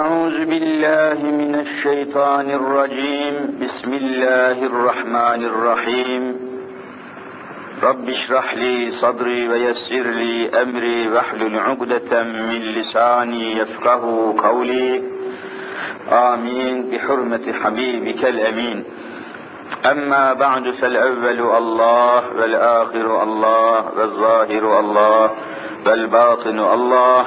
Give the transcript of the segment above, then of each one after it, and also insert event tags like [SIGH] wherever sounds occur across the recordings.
أعوذ بالله من الشيطان الرجيم. بسم الله الرحمن الرحيم. رب اشرح لي صدري ويسر لي أمري واحلل عقدة من لساني يفقه قولي. آمين. بحرمة حبيبك الأمين. أما بعد فالأول الله والآخر الله والظاهر الله والباطن الله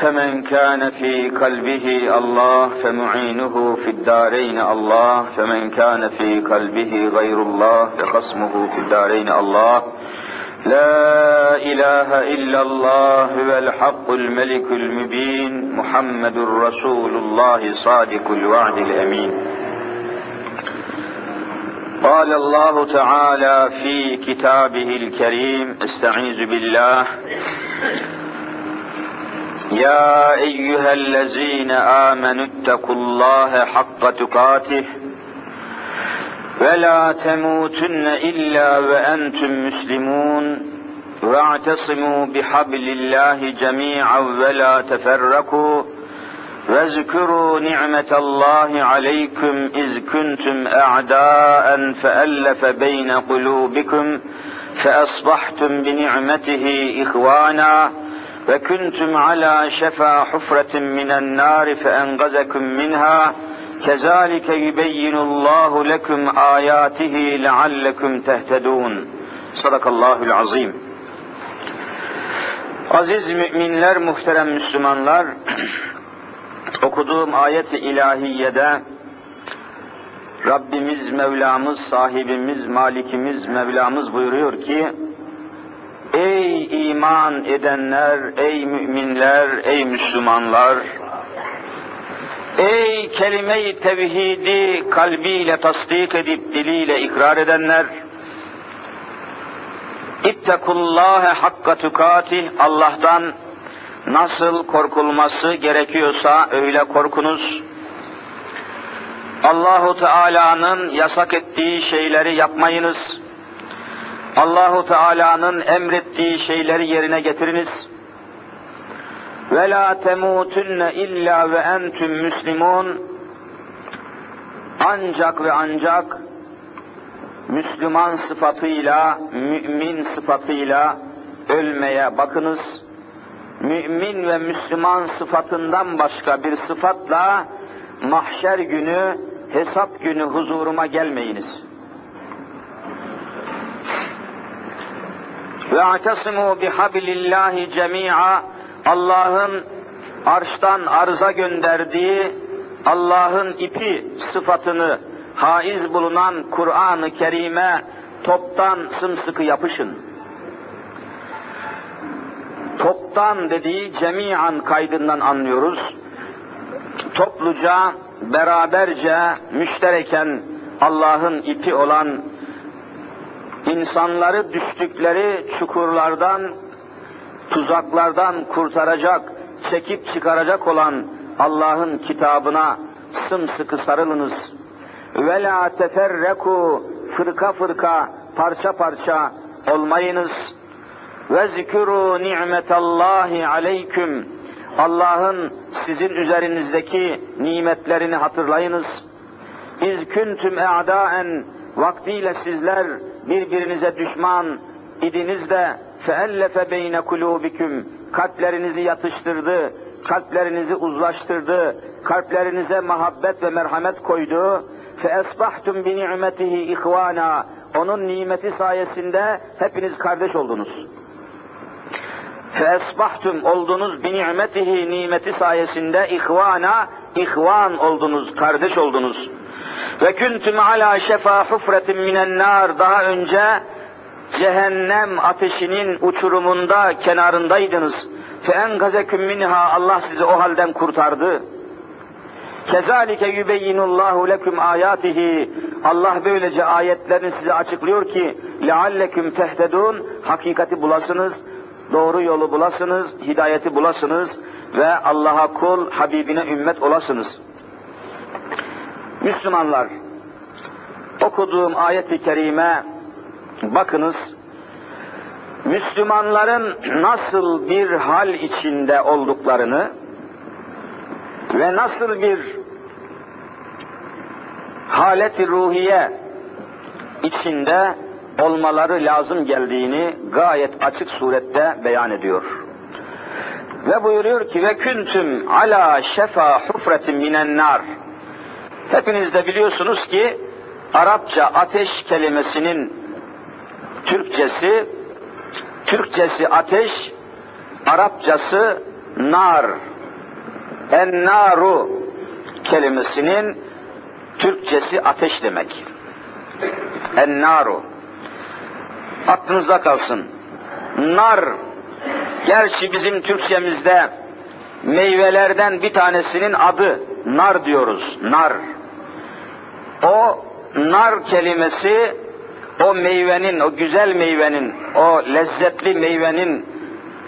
فمن كان في قلبه الله فمعينه في الدارين الله فمن كان في قلبه غير الله فخصمه في الدارين الله. لا إله إلا الله هو الحق الملك المبين محمد رسول الله صادق الوعد الأمين. قال الله تعالى في كتابه الكريم استعيذ بالله. يا أيها الذين آمنوا اتقوا الله حق تقاته ولا تموتن إلا وأنتم مسلمون واعتصموا بحبل الله جميعا ولا تفرقوا واذكروا نعمة الله عليكم إذ كنتم أعداء فألف بين قلوبكم فأصبحتم بنعمته إخوانا ve kuntum ala şefa hufratin minen nar feengazakum minha kezalike yubeyyinullahu lekum ayatihi leallekum tehtedun. Sadakallahul azim. Aziz müminler, muhterem Müslümanlar, [CLEARS THROAT] okuduğum ayet-i ilahiyede Rabbimiz, Mevlamız, sahibimiz, malikimiz, Mevlamız buyuruyor ki, Ey iman edenler, ey müminler, ey Müslümanlar, ey kelime-i tevhidi kalbiyle tasdik edip diliyle ikrar edenler, İttekullâhe hakka tukatih, Allah'tan nasıl korkulması gerekiyorsa öyle korkunuz. Allahu Teala'nın yasak ettiği şeyleri yapmayınız. Allahu Teala'nın emrettiği şeyleri yerine getiriniz. Ve la temutunne illa ve entüm müslimun. Ancak ve ancak Müslüman sıfatıyla, mümin sıfatıyla ölmeye bakınız. Mümin ve Müslüman sıfatından başka bir sıfatla mahşer günü, hesap günü huzuruma gelmeyiniz. Ve atasimu bihablillahi cemi'a Allah'ın arştan arza gönderdiği Allah'ın ipi sıfatını haiz bulunan Kur'an-ı Kerim'e toptan sımsıkı yapışın. Toptan dediği cemiyan kaydından anlıyoruz. Topluca, beraberce, müştereken Allah'ın ipi olan insanları düştükleri çukurlardan, tuzaklardan kurtaracak, çekip çıkaracak olan Allah'ın kitabına sımsıkı sarılınız. Ve la teferreku fırka fırka, parça parça olmayınız. Ve zikru ni'metallahi aleyküm. Allah'ın sizin üzerinizdeki nimetlerini hatırlayınız. İz küntüm e'daen vaktiyle sizler birbirinize düşman idiniz de feellefe beyne kulubiküm kalplerinizi yatıştırdı, kalplerinizi uzlaştırdı, kalplerinize muhabbet ve merhamet koydu. Fe esbahtum bi ni'metihi ihvana. Onun nimeti sayesinde hepiniz kardeş oldunuz. Fe esbahtum oldunuz bi ni'metihi nimeti sayesinde ihvana ihvan oldunuz, kardeş oldunuz. Ve kuntum ala şefa hufretin minen nar daha önce cehennem ateşinin uçurumunda kenarındaydınız. Fe engazekum minha Allah sizi o halden kurtardı. Kezalike yubeyyinullahu lekum ayatihi. Allah böylece ayetlerini size açıklıyor ki lealleküm tehtedun hakikati bulasınız, doğru yolu bulasınız, hidayeti bulasınız ve Allah'a kul, Habibine ümmet olasınız. Müslümanlar, okuduğum ayet-i kerime bakınız, Müslümanların nasıl bir hal içinde olduklarını ve nasıl bir haleti ruhiye içinde olmaları lazım geldiğini gayet açık surette beyan ediyor. Ve buyuruyor ki ve küntüm ala şefa hufretin minen nar. Hepiniz de biliyorsunuz ki Arapça ateş kelimesinin Türkçesi Türkçesi ateş, Arapçası nar. En naru kelimesinin Türkçesi ateş demek. En naru. Aklınızda kalsın. Nar, gerçi bizim Türkçemizde meyvelerden bir tanesinin adı nar diyoruz. Nar. O nar kelimesi o meyvenin, o güzel meyvenin, o lezzetli meyvenin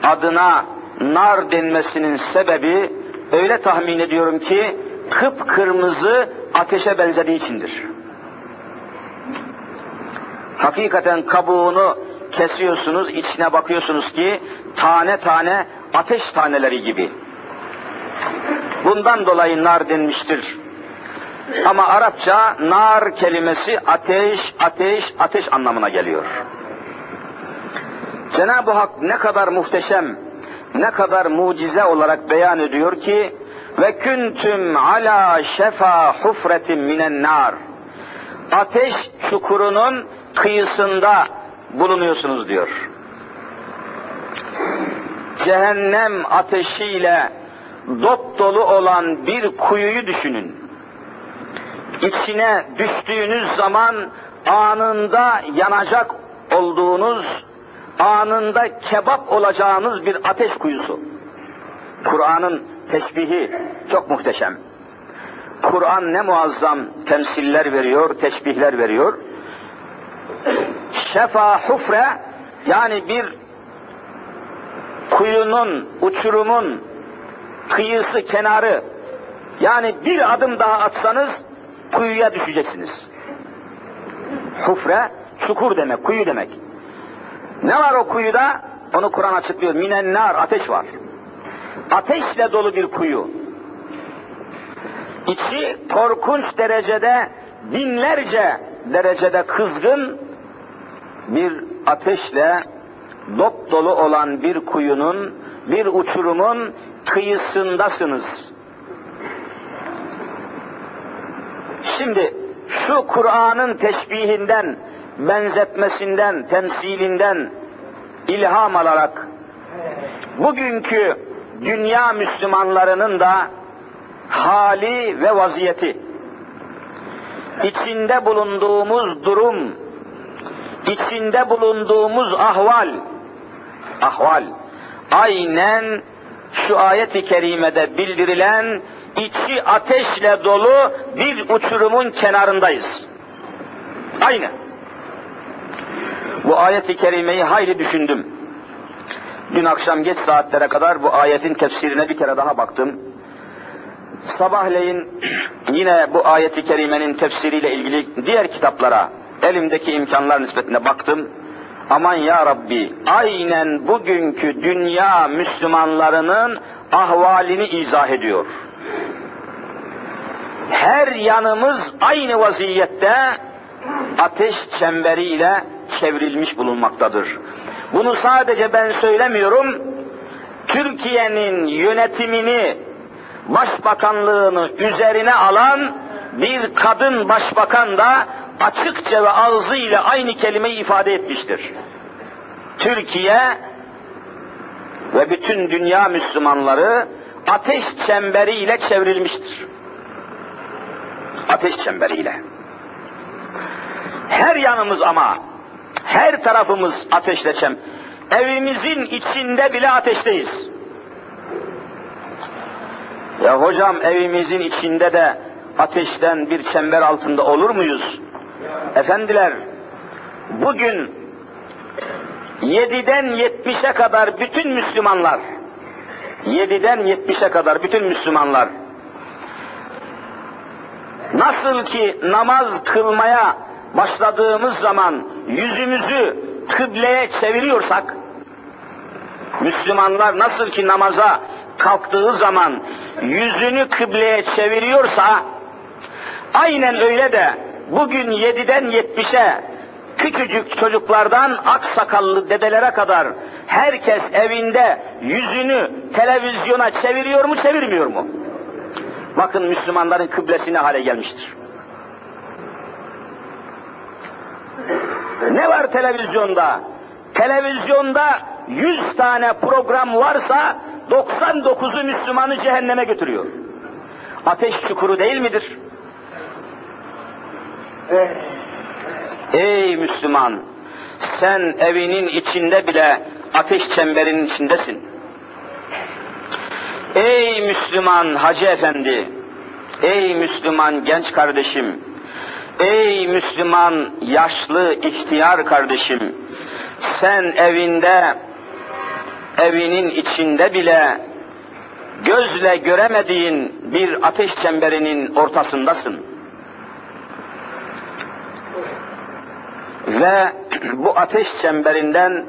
adına nar denmesinin sebebi öyle tahmin ediyorum ki kıpkırmızı ateşe benzediği içindir. Hakikaten kabuğunu kesiyorsunuz, içine bakıyorsunuz ki tane tane ateş taneleri gibi. Bundan dolayı nar denmiştir. Ama Arapça nar kelimesi ateş, ateş, ateş anlamına geliyor. Cenab-ı Hak ne kadar muhteşem, ne kadar mucize olarak beyan ediyor ki ve küntüm ala şefa hufretin minen nar. Ateş çukurunun kıyısında bulunuyorsunuz diyor. Cehennem ateşiyle dop dolu olan bir kuyuyu düşünün. İçine düştüğünüz zaman anında yanacak olduğunuz, anında kebap olacağınız bir ateş kuyusu. Kur'an'ın teşbihi çok muhteşem. Kur'an ne muazzam temsiller veriyor, teşbihler veriyor. Şefa hufre yani bir kuyunun, uçurumun kıyısı, kenarı yani bir adım daha atsanız kuyuya düşeceksiniz. Hufre çukur demek, kuyu demek. Ne var o kuyuda? Onu Kur'an açıklıyor. Minen nar, ateş var. Ateşle dolu bir kuyu. İçi korkunç derecede, binlerce derecede kızgın bir ateşle dop dolu olan bir kuyunun, bir uçurumun kıyısındasınız. Şimdi şu Kur'an'ın teşbihinden, benzetmesinden, temsilinden ilham alarak bugünkü dünya Müslümanlarının da hali ve vaziyeti, içinde bulunduğumuz durum, içinde bulunduğumuz ahval, ahval, aynen şu ayet-i kerimede bildirilen içi ateşle dolu bir uçurumun kenarındayız. Aynı. Bu ayet-i kerimeyi hayli düşündüm. Dün akşam geç saatlere kadar bu ayetin tefsirine bir kere daha baktım. Sabahleyin [CLEARS THROAT] yine bu ayeti kerimenin tefsiriyle ilgili diğer kitaplara elimdeki imkanlar nispetine baktım. Aman ya Rabbi aynen bugünkü dünya Müslümanlarının ahvalini izah ediyor. Her yanımız aynı vaziyette ateş çemberiyle çevrilmiş bulunmaktadır. Bunu sadece ben söylemiyorum, Türkiye'nin yönetimini, başbakanlığını üzerine alan bir kadın başbakan da açıkça ve ağzıyla aynı kelimeyi ifade etmiştir. Türkiye ve bütün dünya Müslümanları ateş çemberiyle çevrilmiştir. Ateş çemberiyle. Her yanımız ama, her tarafımız ateşle çem. Evimizin içinde bile ateşteyiz. Ya hocam evimizin içinde de ateşten bir çember altında olur muyuz? Efendiler, bugün 7'den 70'e kadar bütün Müslümanlar, 7'den 70'e kadar bütün Müslümanlar, nasıl ki namaz kılmaya başladığımız zaman yüzümüzü kıbleye çeviriyorsak, Müslümanlar nasıl ki namaza kalktığı zaman yüzünü kıbleye çeviriyorsa, aynen öyle de bugün 7'den 70'e küçücük çocuklardan aksakallı dedelere kadar herkes evinde yüzünü televizyona çeviriyor mu çevirmiyor mu? Bakın Müslümanların kıblesi ne hale gelmiştir. Ne var televizyonda? Televizyonda 100 tane program varsa 99'u Müslümanı cehenneme götürüyor. Ateş çukuru değil midir? Ey Müslüman! Sen evinin içinde bile ateş çemberinin içindesin. Ey Müslüman Hacı Efendi! Ey Müslüman genç kardeşim! Ey Müslüman yaşlı ihtiyar kardeşim! Sen evinde, evinin içinde bile gözle göremediğin bir ateş çemberinin ortasındasın. Ve bu ateş çemberinden,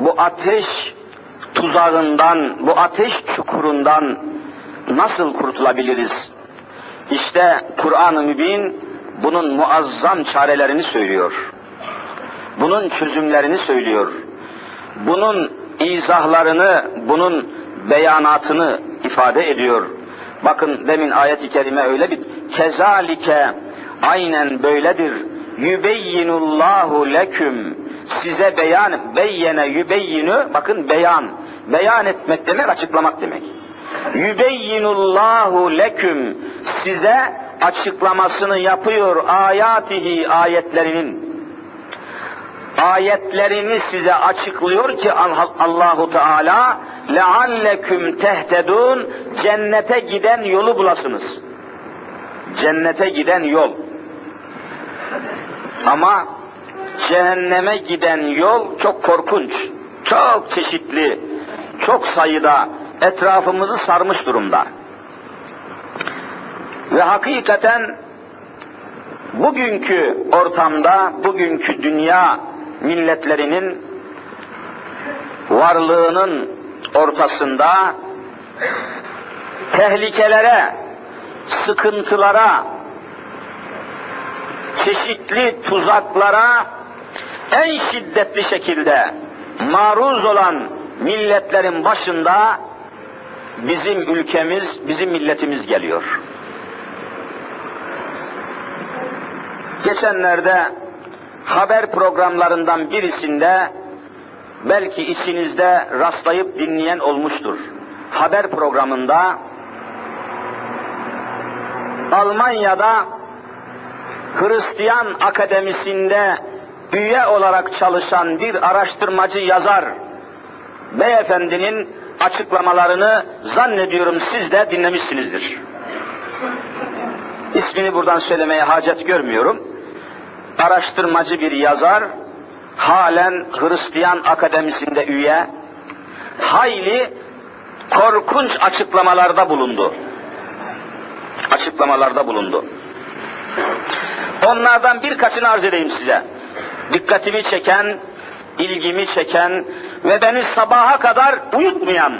bu ateş tuzağından, bu ateş çukurundan nasıl kurtulabiliriz? İşte Kur'an-ı Mübin bunun muazzam çarelerini söylüyor. Bunun çözümlerini söylüyor. Bunun izahlarını, bunun beyanatını ifade ediyor. Bakın demin ayet-i kerime öyle bir kezalike aynen böyledir. Yübeyyinullahu leküm size beyan beyyene yübeyyinu bakın beyan beyan etmek demek açıklamak demek. Yübeyyinullahu leküm size açıklamasını yapıyor ayatihi ayetlerinin. Ayetlerini size açıklıyor ki Allahu Teala lealleküm tehtedun cennete giden yolu bulasınız. Cennete giden yol. Ama cehenneme giden yol çok korkunç, çok çeşitli, çok sayıda etrafımızı sarmış durumda. Ve hakikaten bugünkü ortamda, bugünkü dünya milletlerinin varlığının ortasında tehlikelere, sıkıntılara, çeşitli tuzaklara en şiddetli şekilde maruz olan milletlerin başında bizim ülkemiz, bizim milletimiz geliyor. Geçenlerde haber programlarından birisinde belki içinizde rastlayıp dinleyen olmuştur. Haber programında Almanya'da Hristiyan Akademisi'nde üye olarak çalışan bir araştırmacı yazar beyefendinin açıklamalarını zannediyorum siz de dinlemişsinizdir. İsmini buradan söylemeye hacet görmüyorum. Araştırmacı bir yazar, halen Hristiyan Akademisi'nde üye, hayli korkunç açıklamalarda bulundu. Açıklamalarda bulundu. Onlardan birkaçını arz edeyim size. Dikkatimi çeken, ilgimi çeken ve beni sabaha kadar uyutmayan,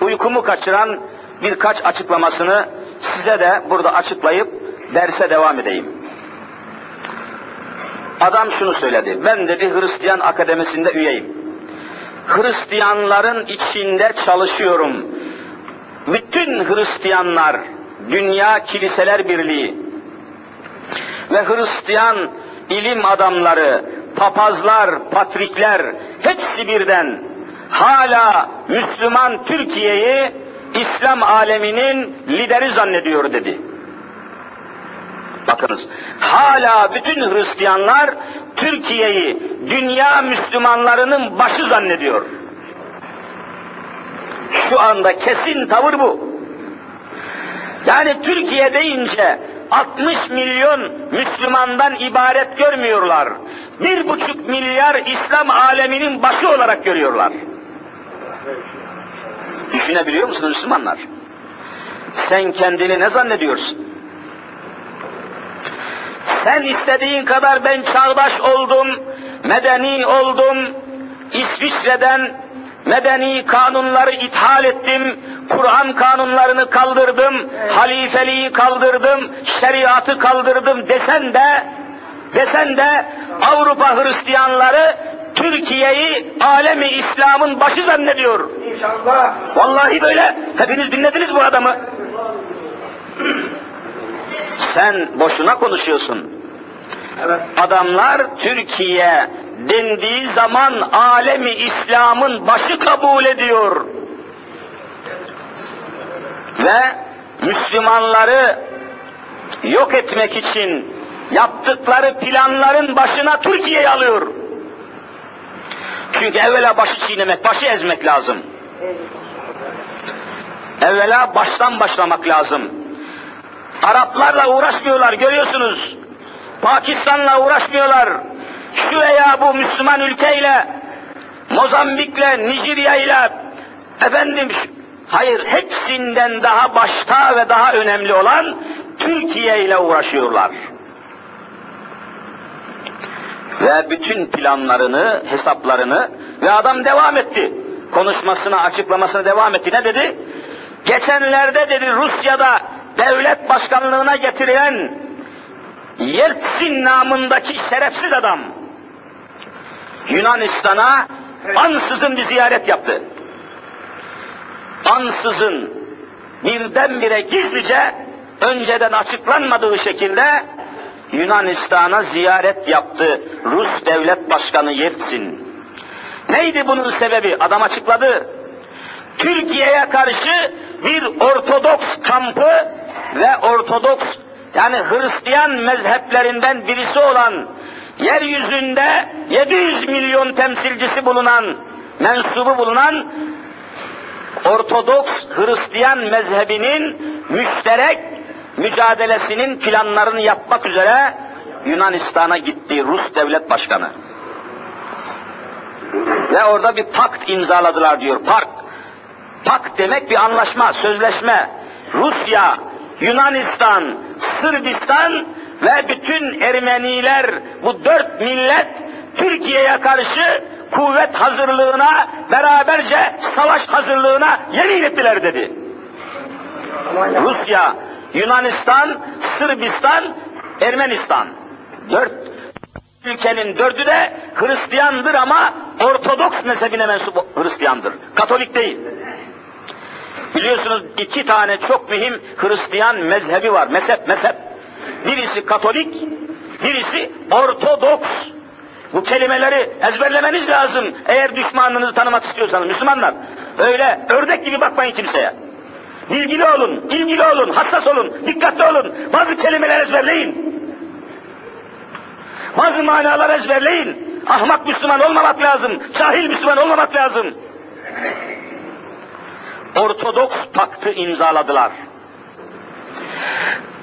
uykumu kaçıran birkaç açıklamasını size de burada açıklayıp derse devam edeyim. Adam şunu söyledi, ben dedi Hristiyan Akademisi'nde üyeyim. Hristiyanların içinde çalışıyorum. Bütün Hristiyanlar, Dünya Kiliseler Birliği ve Hristiyan ilim adamları, papazlar, patrikler hepsi birden hala Müslüman Türkiye'yi İslam aleminin lideri zannediyor dedi. Bakınız, hala bütün Hristiyanlar Türkiye'yi dünya Müslümanlarının başı zannediyor. Şu anda kesin tavır bu. Yani Türkiye deyince 60 milyon Müslümandan ibaret görmüyorlar. Bir buçuk milyar İslam aleminin başı olarak görüyorlar. Düşünebiliyor musunuz Müslümanlar? Sen kendini ne zannediyorsun? Sen istediğin kadar ben çağdaş oldum, medeni oldum, İsviçre'den medeni kanunları ithal ettim, Kur'an kanunlarını kaldırdım, halifeliği kaldırdım, şeriatı kaldırdım desen de, desen de Avrupa Hristiyanları Türkiye'yi alemi İslam'ın başı zannediyor. İnşallah. Vallahi böyle. Hepiniz dinlediniz bu adamı. [CLEARS THROAT] Sen boşuna konuşuyorsun. Adamlar Türkiye dendiği zaman alemi İslam'ın başı kabul ediyor. Ve Müslümanları yok etmek için yaptıkları planların başına Türkiye'yi alıyor. Çünkü evvela başı çiğnemek, başı ezmek lazım. Evvela baştan başlamak lazım. Araplarla uğraşmıyorlar görüyorsunuz. Pakistan'la uğraşmıyorlar. Şu veya bu Müslüman ülkeyle, Mozambik'le, Nijerya'yla, efendim, hayır hepsinden daha başta ve daha önemli olan Türkiye ile uğraşıyorlar. Ve bütün planlarını, hesaplarını ve adam devam etti. Konuşmasına, açıklamasına devam etti. Ne dedi? Geçenlerde dedi Rusya'da devlet başkanlığına getirilen Yeltsin namındaki şerefsiz adam Yunanistan'a ansızın bir ziyaret yaptı. Ansızın birdenbire gizlice önceden açıklanmadığı şekilde Yunanistan'a ziyaret yaptı Rus devlet başkanı Yeltsin. Neydi bunun sebebi? Adam açıkladı. Türkiye'ye karşı bir Ortodoks kampı ve Ortodoks yani Hristiyan mezheplerinden birisi olan yeryüzünde 700 milyon temsilcisi bulunan, mensubu bulunan Ortodoks Hristiyan mezhebinin müşterek mücadelesinin planlarını yapmak üzere Yunanistan'a gitti Rus devlet başkanı. Ve orada bir pakt imzaladılar diyor. Park. Pakt demek bir anlaşma, sözleşme. Rusya, Yunanistan, Sırbistan ve bütün Ermeniler bu dört millet Türkiye'ye karşı kuvvet hazırlığına, beraberce savaş hazırlığına yemin ettiler dedi. Rusya, Yunanistan, Sırbistan, Ermenistan. Dört ülkenin dördü de Hristiyandır ama Ortodoks mezhebine mensup Hristiyandır. Katolik değil. Biliyorsunuz iki tane çok mühim Hristiyan mezhebi var. Mezhep, mezhep. Birisi Katolik, birisi Ortodoks. Bu kelimeleri ezberlemeniz lazım eğer düşmanınızı tanımak istiyorsanız Müslümanlar. Öyle ördek gibi bakmayın kimseye. Bilgili olun, ilgili olun, hassas olun, dikkatli olun. Bazı kelimeler ezberleyin. Bazı manalar ezberleyin. Ahmak Müslüman olmamak lazım, cahil Müslüman olmamak lazım. Ortodoks paktı imzaladılar.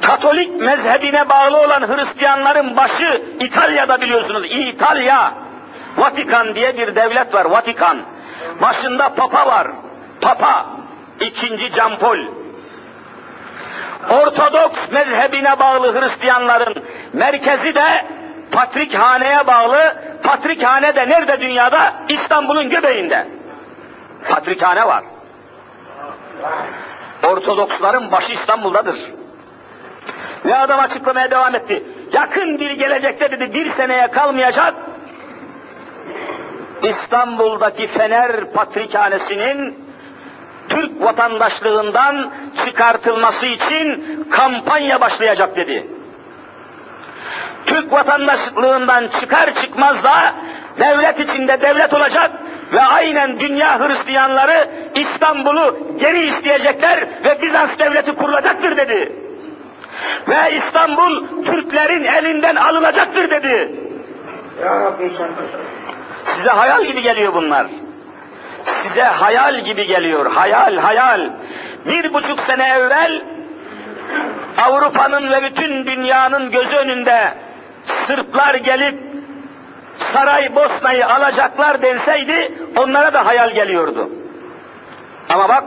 Katolik mezhebine bağlı olan Hristiyanların başı İtalya'da biliyorsunuz. İtalya. Vatikan diye bir devlet var. Vatikan. Başında Papa var. Papa. ikinci Can Paul. Ortodoks mezhebine bağlı Hristiyanların merkezi de Patrikhane'ye bağlı. Patrikhane de nerede dünyada? İstanbul'un göbeğinde. Patrikhane var. Ortodoksların başı İstanbul'dadır. Ve adam açıklamaya devam etti. Yakın bir gelecekte dedi bir seneye kalmayacak. İstanbul'daki Fener Patrikhanesi'nin Türk vatandaşlığından çıkartılması için kampanya başlayacak dedi. Türk vatandaşlığından çıkar çıkmaz da devlet içinde devlet olacak ve aynen dünya Hristiyanları İstanbul'u geri isteyecekler ve Bizans devleti kurulacaktır dedi. Ve İstanbul Türklerin elinden alınacaktır dedi. Size hayal gibi geliyor bunlar. Size hayal gibi geliyor. Hayal, hayal. Bir buçuk sene evvel Avrupa'nın ve bütün dünyanın gözü önünde Sırplar gelip Saray Bosna'yı alacaklar denseydi onlara da hayal geliyordu. Ama bak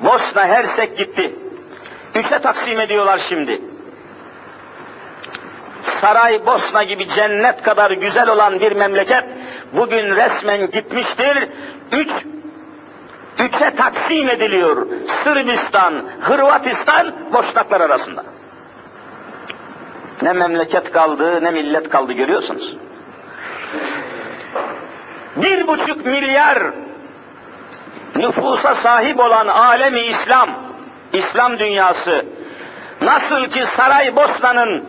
Bosna Hersek gitti. Üçe taksim ediyorlar şimdi. Saray Bosna gibi cennet kadar güzel olan bir memleket bugün resmen gitmiştir. Üç, üçe taksim ediliyor. Sırbistan, Hırvatistan, Boşnaklar arasında. Ne memleket kaldı, ne millet kaldı görüyorsunuz. Bir buçuk milyar nüfusa sahip olan alemi İslam, İslam dünyası, nasıl ki Saraybosna'nın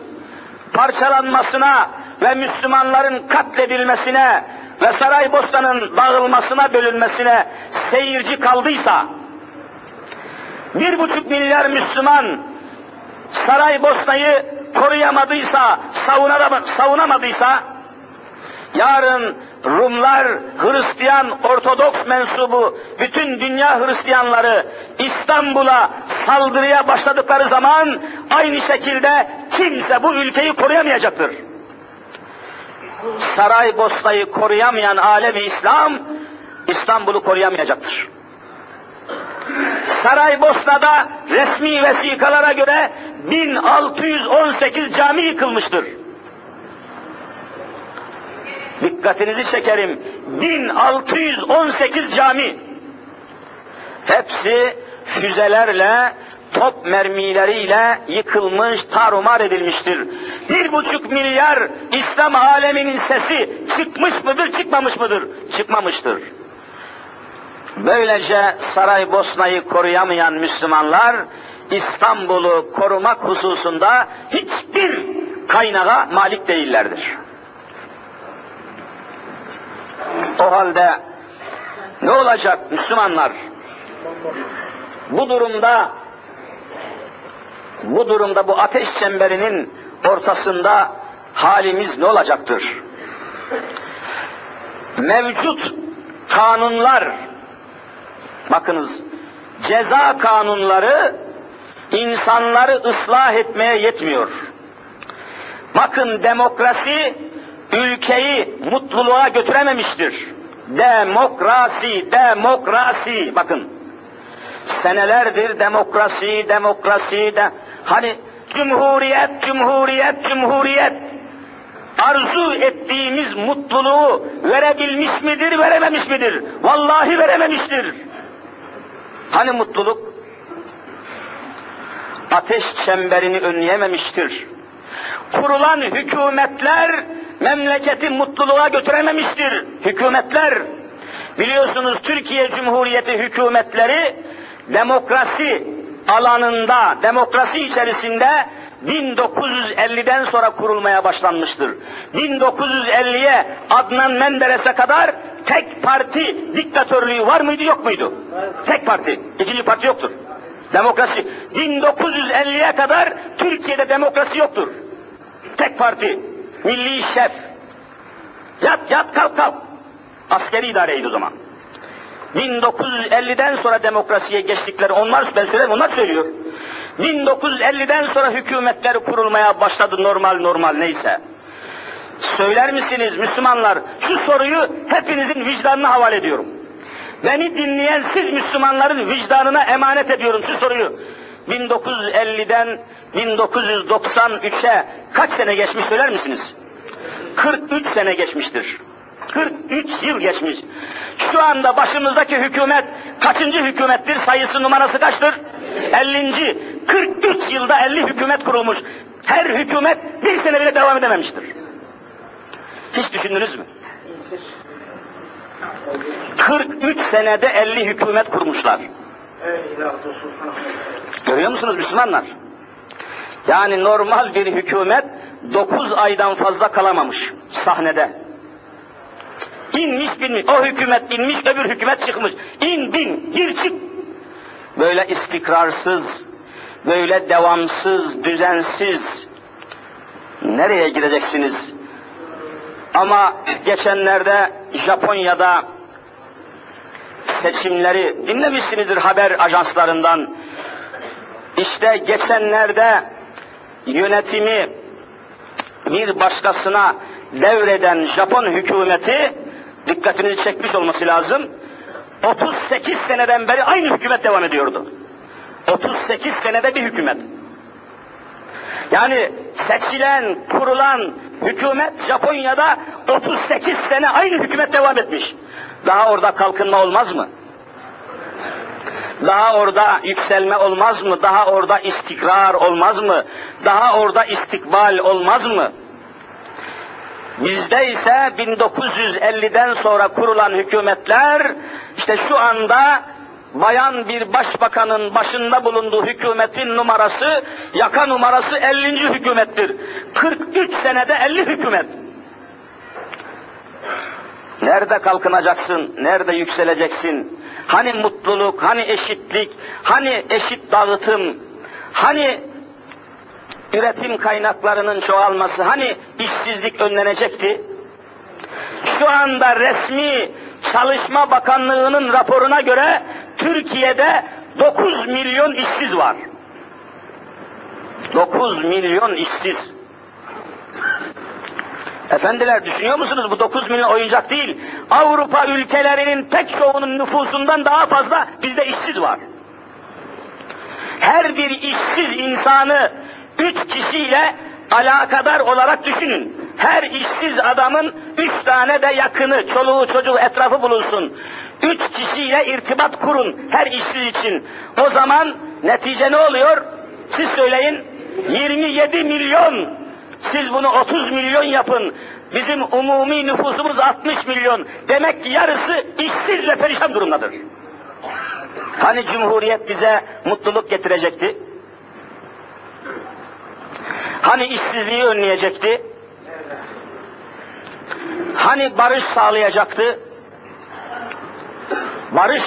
parçalanmasına ve Müslümanların katledilmesine ve Saraybosna'nın dağılmasına, bölünmesine seyirci kaldıysa, bir buçuk milyar Müslüman Saraybosna'yı koruyamadıysa, savunamadıysa, yarın Rumlar, Hristiyan, Ortodoks mensubu, bütün dünya Hristiyanları İstanbul'a saldırıya başladıkları zaman aynı şekilde kimse bu ülkeyi koruyamayacaktır. Saraybosna'yı koruyamayan alemi İslam, İstanbul'u koruyamayacaktır. Saraybosna'da resmi vesikalara göre 1618 cami yıkılmıştır. Dikkatinizi çekerim. 1618 cami. Hepsi füzelerle, top mermileriyle yıkılmış, tarumar edilmiştir. Bir buçuk milyar İslam aleminin sesi çıkmış mıdır, çıkmamış mıdır? Çıkmamıştır. Böylece Saraybosna'yı koruyamayan Müslümanlar, İstanbul'u korumak hususunda hiçbir kaynağa malik değillerdir. O halde ne olacak Müslümanlar? Bu durumda bu durumda bu ateş çemberinin ortasında halimiz ne olacaktır? Mevcut kanunlar bakınız ceza kanunları insanları ıslah etmeye yetmiyor. Bakın demokrasi ülkeyi mutluluğa götürememiştir. Demokrasi, demokrasi. Bakın senelerdir demokrasi, demokrasi de hani cumhuriyet, cumhuriyet, cumhuriyet arzu ettiğimiz mutluluğu verebilmiş midir, verememiş midir? Vallahi verememiştir. Hani mutluluk? Ateş çemberini önleyememiştir. Kurulan hükümetler memleketi mutluluğa götürememiştir. Hükümetler, biliyorsunuz Türkiye Cumhuriyeti hükümetleri demokrasi alanında, demokrasi içerisinde 1950'den sonra kurulmaya başlanmıştır. 1950'ye Adnan Menderes'e kadar tek parti diktatörlüğü var mıydı yok muydu? Tek parti. İkinci parti yoktur. Demokrasi. 1950'ye kadar Türkiye'de demokrasi yoktur. Tek parti. Milli şef. Yat yat kalk kalk. Askeri idareydi o zaman. 1950'den sonra demokrasiye geçtikleri onlar ben söylerim onlar söylüyor. 1950'den sonra hükümetler kurulmaya başladı normal normal neyse. Söyler misiniz Müslümanlar? Şu soruyu hepinizin vicdanına havale ediyorum. Beni dinleyen siz Müslümanların vicdanına emanet ediyorum şu soruyu. 1950'den 1993'e kaç sene geçmiş söyler misiniz? 43 sene geçmiştir. 43 yıl geçmiş. Şu anda başımızdaki hükümet kaçıncı hükümettir? Sayısı numarası kaçtır? 50. 43 yılda 50 hükümet kurulmuş. Her hükümet bir sene bile devam edememiştir. Hiç düşündünüz mü? 43 senede 50 hükümet kurmuşlar. Görüyor musunuz Müslümanlar? Yani normal bir hükümet 9 aydan fazla kalamamış sahnede. İnmiş binmiş, o hükümet inmiş, öbür hükümet çıkmış. İn bin, gir çık. Böyle istikrarsız, böyle devamsız, düzensiz. Nereye gideceksiniz? Ama geçenlerde Japonya'da seçimleri dinlemişsinizdir haber ajanslarından. İşte geçenlerde yönetimi bir başkasına devreden Japon hükümeti dikkatinizi çekmiş olması lazım. 38 seneden beri aynı hükümet devam ediyordu. 38 senede bir hükümet. Yani seçilen, kurulan hükümet Japonya'da 38 sene aynı hükümet devam etmiş. Daha orada kalkınma olmaz mı? Daha orada yükselme olmaz mı? Daha orada istikrar olmaz mı? Daha orada istikbal olmaz mı? Bizde ise 1950'den sonra kurulan hükümetler işte şu anda bayan bir başbakanın başında bulunduğu hükümetin numarası, yaka numarası 50. hükümettir. 43 senede 50 hükümet. Nerede kalkınacaksın, nerede yükseleceksin? Hani mutluluk, hani eşitlik, hani eşit dağıtım, hani üretim kaynaklarının çoğalması, hani işsizlik önlenecekti? Şu anda resmi Çalışma Bakanlığı'nın raporuna göre Türkiye'de 9 milyon işsiz var. 9 milyon işsiz. Efendiler düşünüyor musunuz bu 9 milyon oyuncak değil. Avrupa ülkelerinin pek çoğunun nüfusundan daha fazla bizde işsiz var. Her bir işsiz insanı üç kişiyle alakadar olarak düşünün. Her işsiz adamın üç tane de yakını, çoluğu çocuğu etrafı bulunsun. Üç kişiyle irtibat kurun her işsiz için. O zaman netice ne oluyor? Siz söyleyin. 27 milyon. Siz bunu 30 milyon yapın. Bizim umumi nüfusumuz 60 milyon. Demek ki yarısı işsiz ve perişan durumdadır. Hani Cumhuriyet bize mutluluk getirecekti? Hani işsizliği önleyecekti? Hani barış sağlayacaktı? Barış.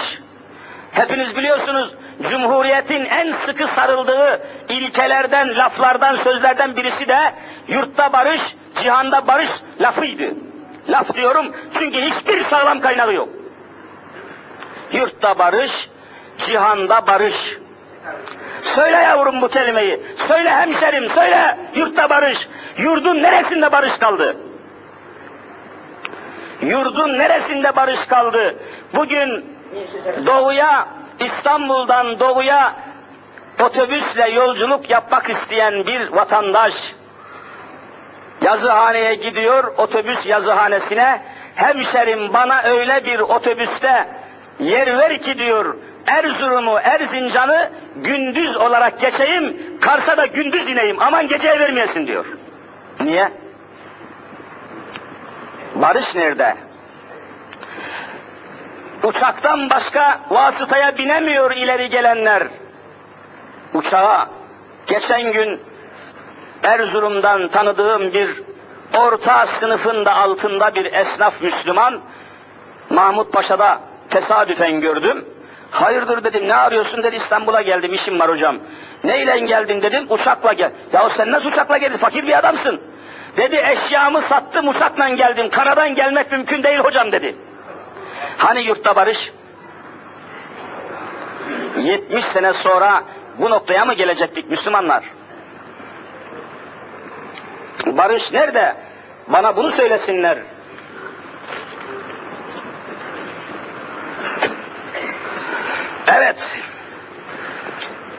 Hepiniz biliyorsunuz Cumhuriyetin en sıkı sarıldığı ilkelerden, laflardan, sözlerden birisi de yurtta barış, cihanda barış lafıydı. Laf diyorum çünkü hiçbir sağlam kaynağı yok. Yurtta barış, cihanda barış. Söyle yavrum bu kelimeyi. Söyle hemşerim, söyle yurtta barış. Yurdun neresinde barış kaldı? Yurdun neresinde barış kaldı? Bugün doğuya, İstanbul'dan doğuya otobüsle yolculuk yapmak isteyen bir vatandaş yazıhaneye gidiyor, otobüs yazıhanesine, hemşerim bana öyle bir otobüste yer ver ki diyor, Erzurum'u, Erzincan'ı gündüz olarak geçeyim, Kars'a da gündüz ineyim, aman geceye vermeyesin diyor. Niye? Barış nerede? Uçaktan başka vasıtaya binemiyor ileri gelenler. Uçağa geçen gün Erzurum'dan tanıdığım bir orta sınıfın da altında bir esnaf Müslüman Mahmut Paşa'da tesadüfen gördüm. Hayırdır dedim ne arıyorsun dedi İstanbul'a geldim işim var hocam. Neyle geldin dedim uçakla gel. Ya sen nasıl uçakla geldin fakir bir adamsın. Dedi eşyamı sattım uçakla geldim karadan gelmek mümkün değil hocam dedi. Hani yurtta barış? 70 sene sonra bu noktaya mı gelecektik Müslümanlar? Barış nerede? Bana bunu söylesinler. Evet.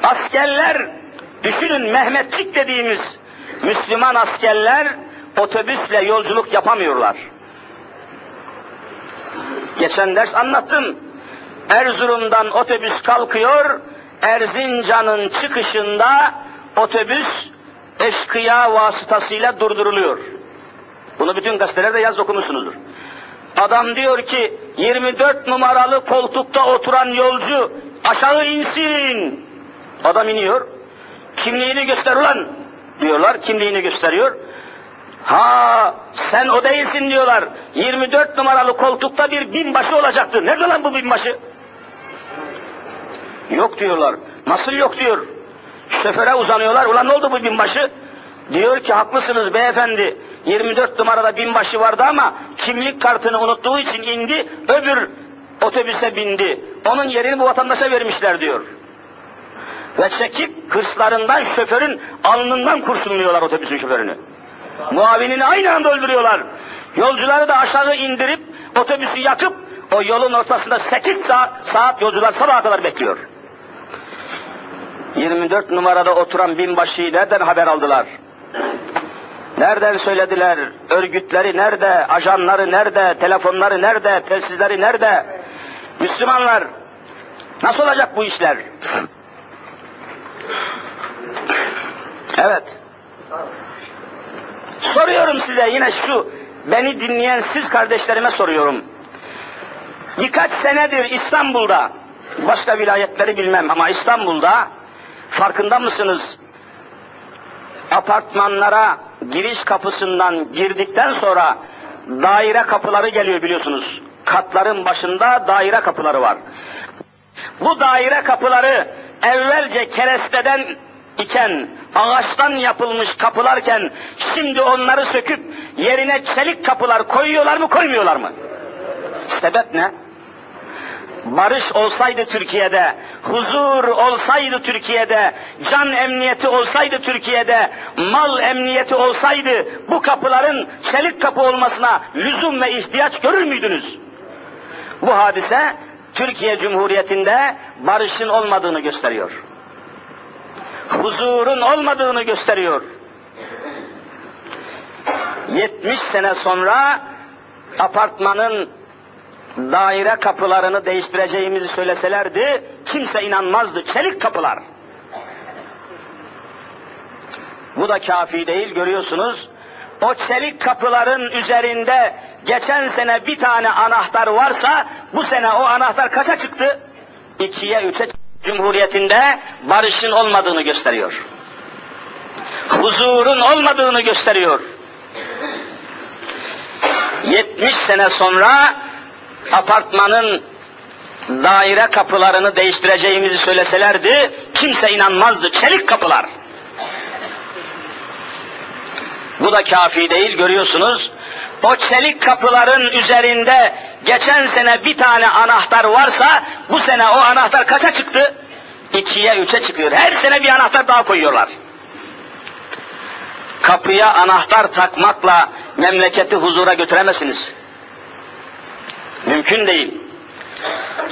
Askerler, düşünün Mehmetçik dediğimiz Müslüman askerler otobüsle yolculuk yapamıyorlar. Geçen ders anlattım. Erzurum'dan otobüs kalkıyor, Erzincan'ın çıkışında otobüs eşkıya vasıtasıyla durduruluyor. Bunu bütün gazetelerde yaz okumuşsunuzdur. Adam diyor ki 24 numaralı koltukta oturan yolcu aşağı insin. Adam iniyor. Kimliğini göster ulan diyorlar. Kimliğini gösteriyor. Ha sen o değilsin diyorlar. 24 numaralı koltukta bir binbaşı olacaktı. Nerede lan bu binbaşı? Yok diyorlar. Nasıl yok diyor. Şoföre uzanıyorlar. Ulan ne oldu bu binbaşı? Diyor ki haklısınız beyefendi. 24 numarada binbaşı vardı ama kimlik kartını unuttuğu için indi, öbür otobüse bindi. Onun yerini bu vatandaşa vermişler diyor. Ve çekip hırslarından şoförün alnından kurşunluyorlar otobüsün şoförünü. Muavinini aynı anda öldürüyorlar. Yolcuları da aşağı indirip otobüsü yakıp o yolun ortasında 8 saat, saat yolcular sabaha kadar bekliyor. 24 numarada oturan binbaşıyı nereden haber aldılar? Nereden söylediler? Örgütleri nerede? Ajanları nerede? Telefonları nerede? Telsizleri nerede? Müslümanlar, Nasıl olacak bu işler? Evet. Soruyorum size yine şu, beni dinleyen siz kardeşlerime soruyorum. Birkaç senedir İstanbul'da, başka vilayetleri bilmem ama İstanbul'da farkında mısınız? Apartmanlara giriş kapısından girdikten sonra daire kapıları geliyor biliyorsunuz. Katların başında daire kapıları var. Bu daire kapıları evvelce keresteden iken, ağaçtan yapılmış kapılarken şimdi onları söküp yerine çelik kapılar koyuyorlar mı koymuyorlar mı? Sebep ne? Barış olsaydı Türkiye'de, huzur olsaydı Türkiye'de, can emniyeti olsaydı Türkiye'de, mal emniyeti olsaydı bu kapıların çelik kapı olmasına lüzum ve ihtiyaç görür müydünüz? Bu hadise Türkiye Cumhuriyeti'nde barışın olmadığını gösteriyor. Huzurun olmadığını gösteriyor. 70 sene sonra apartmanın daire kapılarını değiştireceğimizi söyleselerdi kimse inanmazdı. Çelik kapılar. Bu da kafi değil görüyorsunuz. O çelik kapıların üzerinde geçen sene bir tane anahtar varsa bu sene o anahtar kaça çıktı? İkiye, üçe Cumhuriyetinde barışın olmadığını gösteriyor. Huzurun olmadığını gösteriyor. 70 sene sonra apartmanın daire kapılarını değiştireceğimizi söyleselerdi kimse inanmazdı. Çelik kapılar. Bu da kafi değil görüyorsunuz. O çelik kapıların üzerinde geçen sene bir tane anahtar varsa bu sene o anahtar kaça çıktı? İkiye, üçe çıkıyor. Her sene bir anahtar daha koyuyorlar. Kapıya anahtar takmakla memleketi huzura götüremezsiniz. Mümkün değil.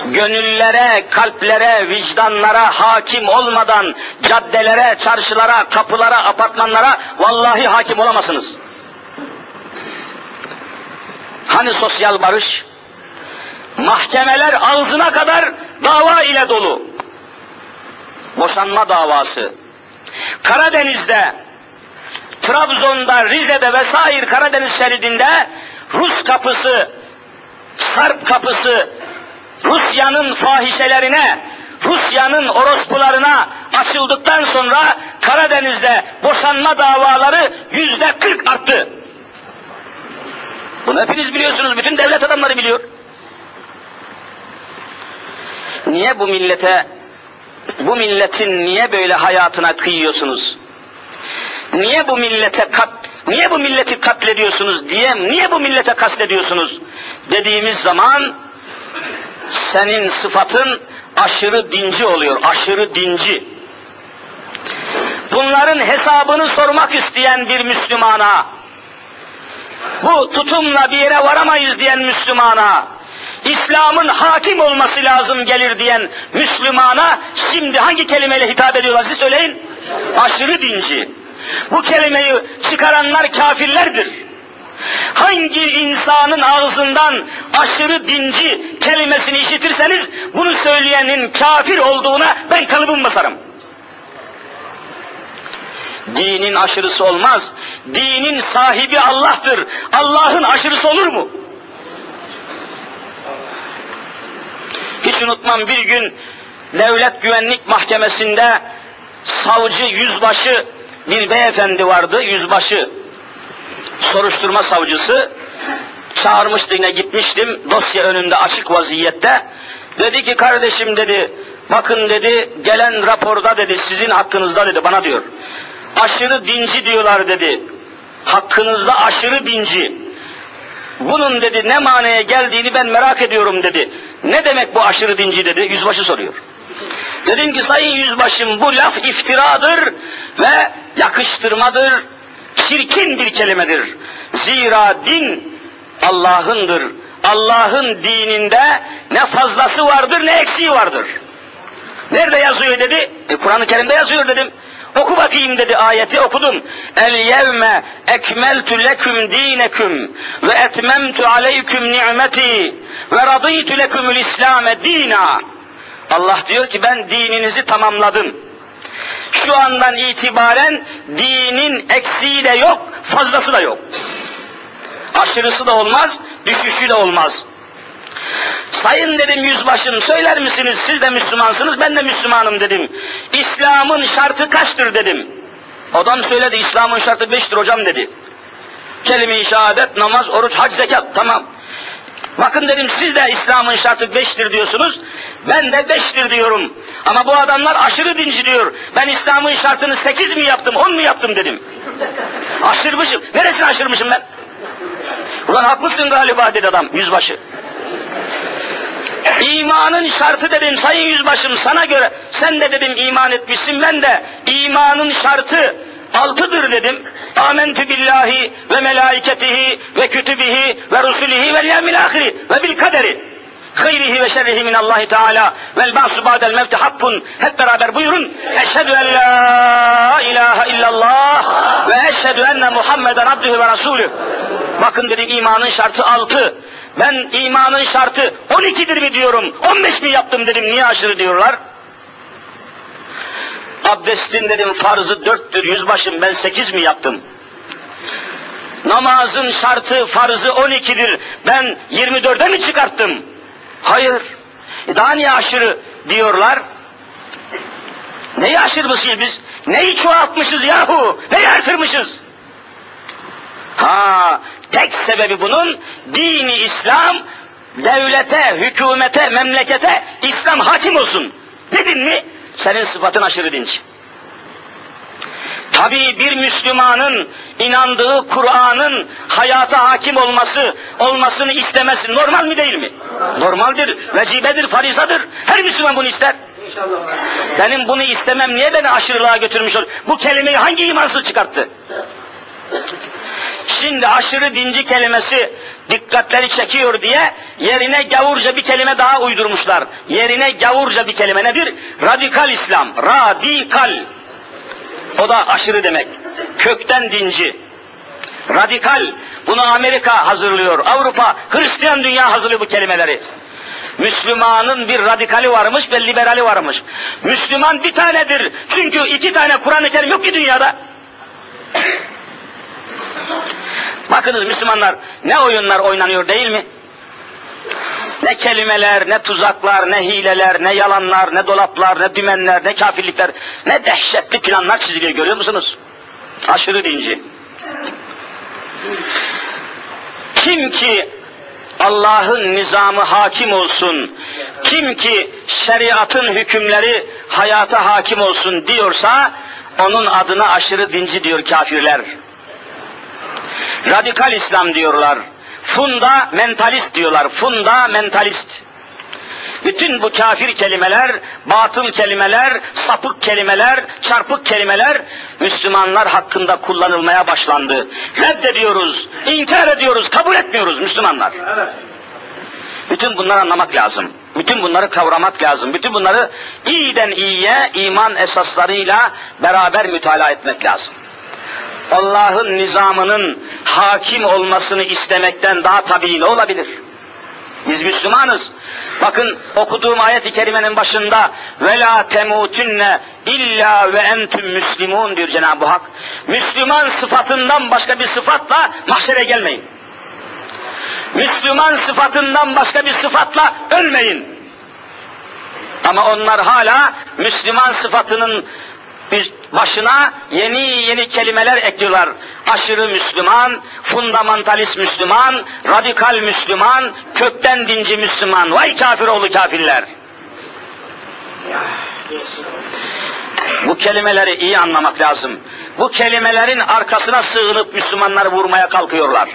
Gönüllere, kalplere, vicdanlara hakim olmadan caddelere, çarşılara, kapılara, apartmanlara vallahi hakim olamazsınız. Hani sosyal barış? Mahkemeler ağzına kadar dava ile dolu. Boşanma davası. Karadeniz'de, Trabzon'da, Rize'de vesaire Karadeniz şeridinde Rus kapısı, Sarp kapısı, Rusya'nın fahişelerine, Rusya'nın orospularına açıldıktan sonra Karadeniz'de boşanma davaları yüzde kırk arttı. Bunu hepiniz biliyorsunuz, bütün devlet adamları biliyor. Niye bu millete, bu milletin niye böyle hayatına kıyıyorsunuz? Niye bu millete kat, niye bu milleti katlediyorsunuz diye, niye bu millete kastediyorsunuz dediğimiz zaman senin sıfatın aşırı dinci oluyor, aşırı dinci. Bunların hesabını sormak isteyen bir Müslümana, bu tutumla bir yere varamayız diyen Müslümana, İslam'ın hakim olması lazım gelir diyen Müslümana şimdi hangi kelimeyle hitap ediyorlar siz söyleyin? Aşırı dinci. Bu kelimeyi çıkaranlar kafirlerdir. Hangi insanın ağzından aşırı dinci kelimesini işitirseniz bunu söyleyenin kafir olduğuna ben kalıbım basarım. Dinin aşırısı olmaz. Dinin sahibi Allah'tır. Allah'ın aşırısı olur mu? Hiç unutmam bir gün devlet güvenlik mahkemesinde savcı yüzbaşı bir beyefendi vardı yüzbaşı. Soruşturma savcısı. Çağırmıştı yine gitmiştim dosya önünde açık vaziyette. Dedi ki kardeşim dedi bakın dedi gelen raporda dedi sizin hakkınızda dedi bana diyor. Aşırı dinci diyorlar dedi hakkınızda aşırı dinci. Bunun dedi ne manaya geldiğini ben merak ediyorum dedi. Ne demek bu aşırı dinci dedi. Yüzbaşı soruyor Dedim ki sayın yüzbaşım bu laf iftiradır ve yakıştırmadır, çirkin bir kelimedir. Zira din Allah'ındır. Allah'ın dininde ne fazlası vardır ne eksiği vardır. Nerede yazıyor dedi? E, Kur'an-ı Kerim'de yazıyor dedim. Oku bakayım dedi ayeti okudum. El yevme ekmeltu leküm dineküm ve etmemtu aleyküm ni'meti ve radıytu lekümül İslame dina. Allah diyor ki ben dininizi tamamladım. Şu andan itibaren dinin eksiği de yok, fazlası da yok. Aşırısı da olmaz, düşüşü de olmaz. Sayın dedim yüzbaşım söyler misiniz siz de Müslümansınız ben de Müslümanım dedim. İslam'ın şartı kaçtır dedim. Adam söyledi İslam'ın şartı beştir hocam dedi. Kelime-i şehadet, namaz, oruç, hac, zekat tamam. Bakın dedim siz de İslam'ın şartı beştir diyorsunuz. Ben de beştir diyorum. Ama bu adamlar aşırı dinci diyor. Ben İslam'ın şartını sekiz mi yaptım, on mu yaptım dedim. Aşırmışım. Neresini aşırmışım ben? Ulan haklısın galiba dedi adam yüzbaşı. İmanın şartı dedim sayın yüzbaşım sana göre sen de dedim iman etmişsin ben de imanın şartı altıdır dedim. Amentü billahi ve melaiketihi ve kütübihi ve rusulihi ve yevmil ahiri ve bil kaderi. Hayrihi ve şerrihi min Allahi Teala vel ba'su ba'del mevti hakkun. Hep beraber buyurun. Eşhedü en la ilahe illallah ve eşhedü enne Muhammeden abdühü ve rasulü. Bakın dedik imanın şartı altı. Ben imanın şartı 12'dir mi diyorum, 15 mi yaptım dedim, niye aşırı diyorlar? Abdestin dedim farzı dörttür, yüzbaşım ben sekiz mi yaptım? Namazın şartı farzı 12'dir, ben 24'e mi çıkarttım? Hayır. E daha niye aşırı diyorlar? Neyi aşırmışız biz? Neyi çoğaltmışız yahu? Neyi artırmışız? Ha, tek sebebi bunun dini İslam devlete, hükümete, memlekete İslam hakim olsun. Dedin mi? Senin sıfatın aşırı dinç. Tabii bir Müslümanın inandığı Kur'an'ın hayata hakim olması, olmasını istemesi normal mi değil mi? Normaldir, vecibedir, farizadır. Her Müslüman bunu ister. İnşallah. Benim bunu istemem niye beni aşırılığa götürmüş olur? Bu kelimeyi hangi imansız çıkarttı? Şimdi aşırı dinci kelimesi dikkatleri çekiyor diye yerine gavurca bir kelime daha uydurmuşlar. Yerine gavurca bir kelime nedir? Radikal İslam. Radikal. O da aşırı demek. Kökten dinci. Radikal. Bunu Amerika hazırlıyor. Avrupa, Hristiyan dünya hazırlıyor bu kelimeleri. Müslümanın bir radikali varmış ve liberali varmış. Müslüman bir tanedir. Çünkü iki tane Kur'an-ı Kerim yok ki dünyada. Bakınız Müslümanlar ne oyunlar oynanıyor değil mi? Ne kelimeler, ne tuzaklar, ne hileler, ne yalanlar, ne dolaplar, ne dümenler, ne kafirlikler, ne dehşetli planlar çiziliyor görüyor musunuz? Aşırı dinci. Kim ki Allah'ın nizamı hakim olsun, kim ki şeriatın hükümleri hayata hakim olsun diyorsa, onun adına aşırı dinci diyor kafirler. Radikal İslam diyorlar. Funda mentalist diyorlar. Funda mentalist. Bütün bu kafir kelimeler, batıl kelimeler, sapık kelimeler, çarpık kelimeler Müslümanlar hakkında kullanılmaya başlandı. Reddediyoruz, inkar ediyoruz, kabul etmiyoruz Müslümanlar. Bütün bunları anlamak lazım. Bütün bunları kavramak lazım. Bütün bunları iyiden iyiye iman esaslarıyla beraber mütalaa etmek lazım. Allah'ın nizamının hakim olmasını istemekten daha tabii ne olabilir? Biz Müslümanız. Bakın okuduğum ayet-i kerimenin başında ve la temutunne illa ve entüm müslimun diyor Cenab-ı Hak. Müslüman sıfatından başka bir sıfatla mahşere gelmeyin. Müslüman sıfatından başka bir sıfatla ölmeyin. Ama onlar hala Müslüman sıfatının bir başına yeni yeni kelimeler ekliyorlar. Aşırı Müslüman, fundamentalist Müslüman, radikal Müslüman, kökten dinci Müslüman. Vay kafir oğlu kafirler. Bu kelimeleri iyi anlamak lazım. Bu kelimelerin arkasına sığınıp Müslümanları vurmaya kalkıyorlar.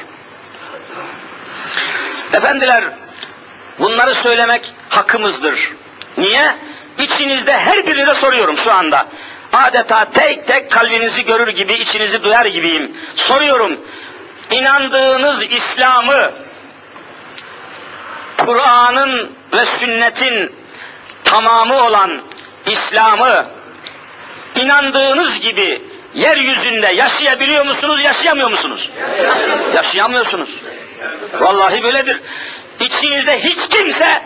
Efendiler, bunları söylemek hakkımızdır. Niye? İçinizde her birine soruyorum şu anda. Adeta tek tek kalbinizi görür gibi, içinizi duyar gibiyim. Soruyorum, inandığınız İslam'ı, Kur'an'ın ve sünnetin tamamı olan İslam'ı, inandığınız gibi yeryüzünde yaşayabiliyor musunuz, yaşayamıyor musunuz? Yaşayamıyorsunuz. Vallahi böyledir. İçinizde hiç kimse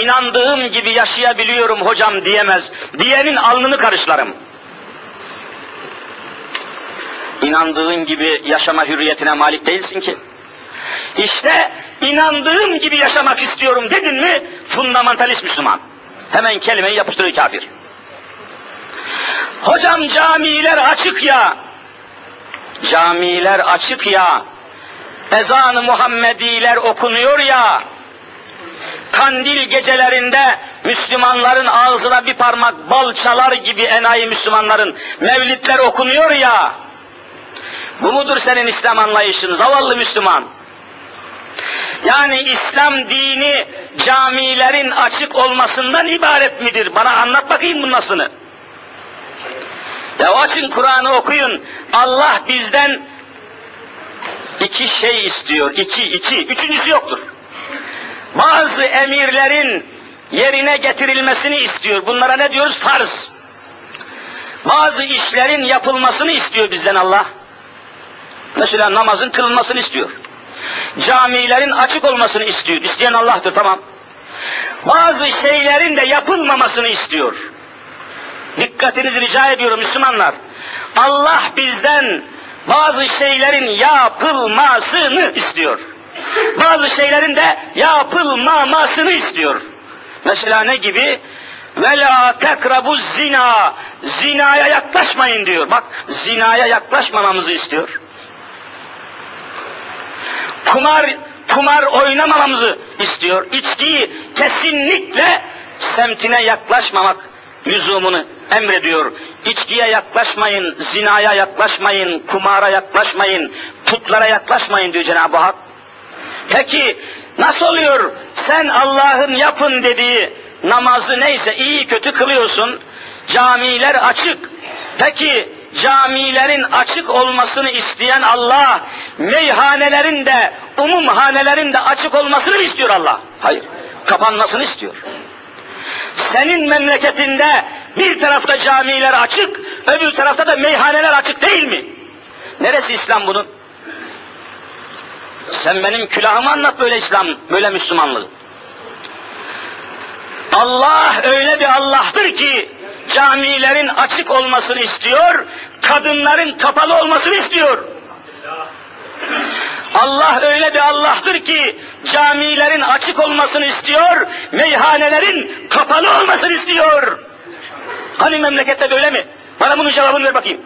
inandığım gibi yaşayabiliyorum hocam diyemez. Diyenin alnını karışlarım. İnandığın gibi yaşama hürriyetine malik değilsin ki. İşte inandığım gibi yaşamak istiyorum dedin mi fundamentalist Müslüman. Hemen kelimeyi yapıştırıyor kafir. Hocam camiler açık ya. Camiler açık ya. Ezan-ı Muhammediler okunuyor ya. Kandil gecelerinde Müslümanların ağzına bir parmak bal çalar gibi enayi Müslümanların mevlidler okunuyor ya. Bu mudur senin İslam anlayışın zavallı Müslüman? Yani İslam dini camilerin açık olmasından ibaret midir? Bana anlat bakayım bunlasını. Ya açın Kur'an'ı okuyun. Allah bizden iki şey istiyor. İki, iki. Üçüncüsü yoktur. Bazı emirlerin yerine getirilmesini istiyor. Bunlara ne diyoruz? Farz. Bazı işlerin yapılmasını istiyor bizden Allah. Mesela namazın kılınmasını istiyor. Camilerin açık olmasını istiyor. İsteyen Allah'tır tamam. Bazı şeylerin de yapılmamasını istiyor. Dikkatinizi rica ediyorum Müslümanlar. Allah bizden bazı şeylerin yapılmasını istiyor. Bazı şeylerin de yapılmamasını istiyor. Mesela ne gibi? Ve la tekrabu zina. Zinaya yaklaşmayın diyor. Bak zinaya yaklaşmamamızı istiyor. Kumar kumar oynamamamızı istiyor. İçkiyi kesinlikle semtine yaklaşmamak lüzumunu emrediyor. İçkiye yaklaşmayın, zinaya yaklaşmayın, kumara yaklaşmayın, putlara yaklaşmayın diyor Cenab-ı Hak. Peki nasıl oluyor? Sen Allah'ın yapın dediği namazı neyse iyi kötü kılıyorsun. Camiler açık. Peki camilerin açık olmasını isteyen Allah, meyhanelerin de, umum hanelerin de açık olmasını mı istiyor Allah? Hayır, kapanmasını istiyor. Senin memleketinde bir tarafta camiler açık, öbür tarafta da meyhaneler açık değil mi? Neresi İslam bunun? Sen benim külahımı anlat böyle İslam, böyle Müslümanlığı. Allah öyle bir Allah'tır ki camilerin açık olmasını istiyor, kadınların kapalı olmasını istiyor. Allah öyle bir Allah'tır ki camilerin açık olmasını istiyor, meyhanelerin kapalı olmasını istiyor. Hani memlekette böyle mi? Bana bunun cevabını ver bakayım.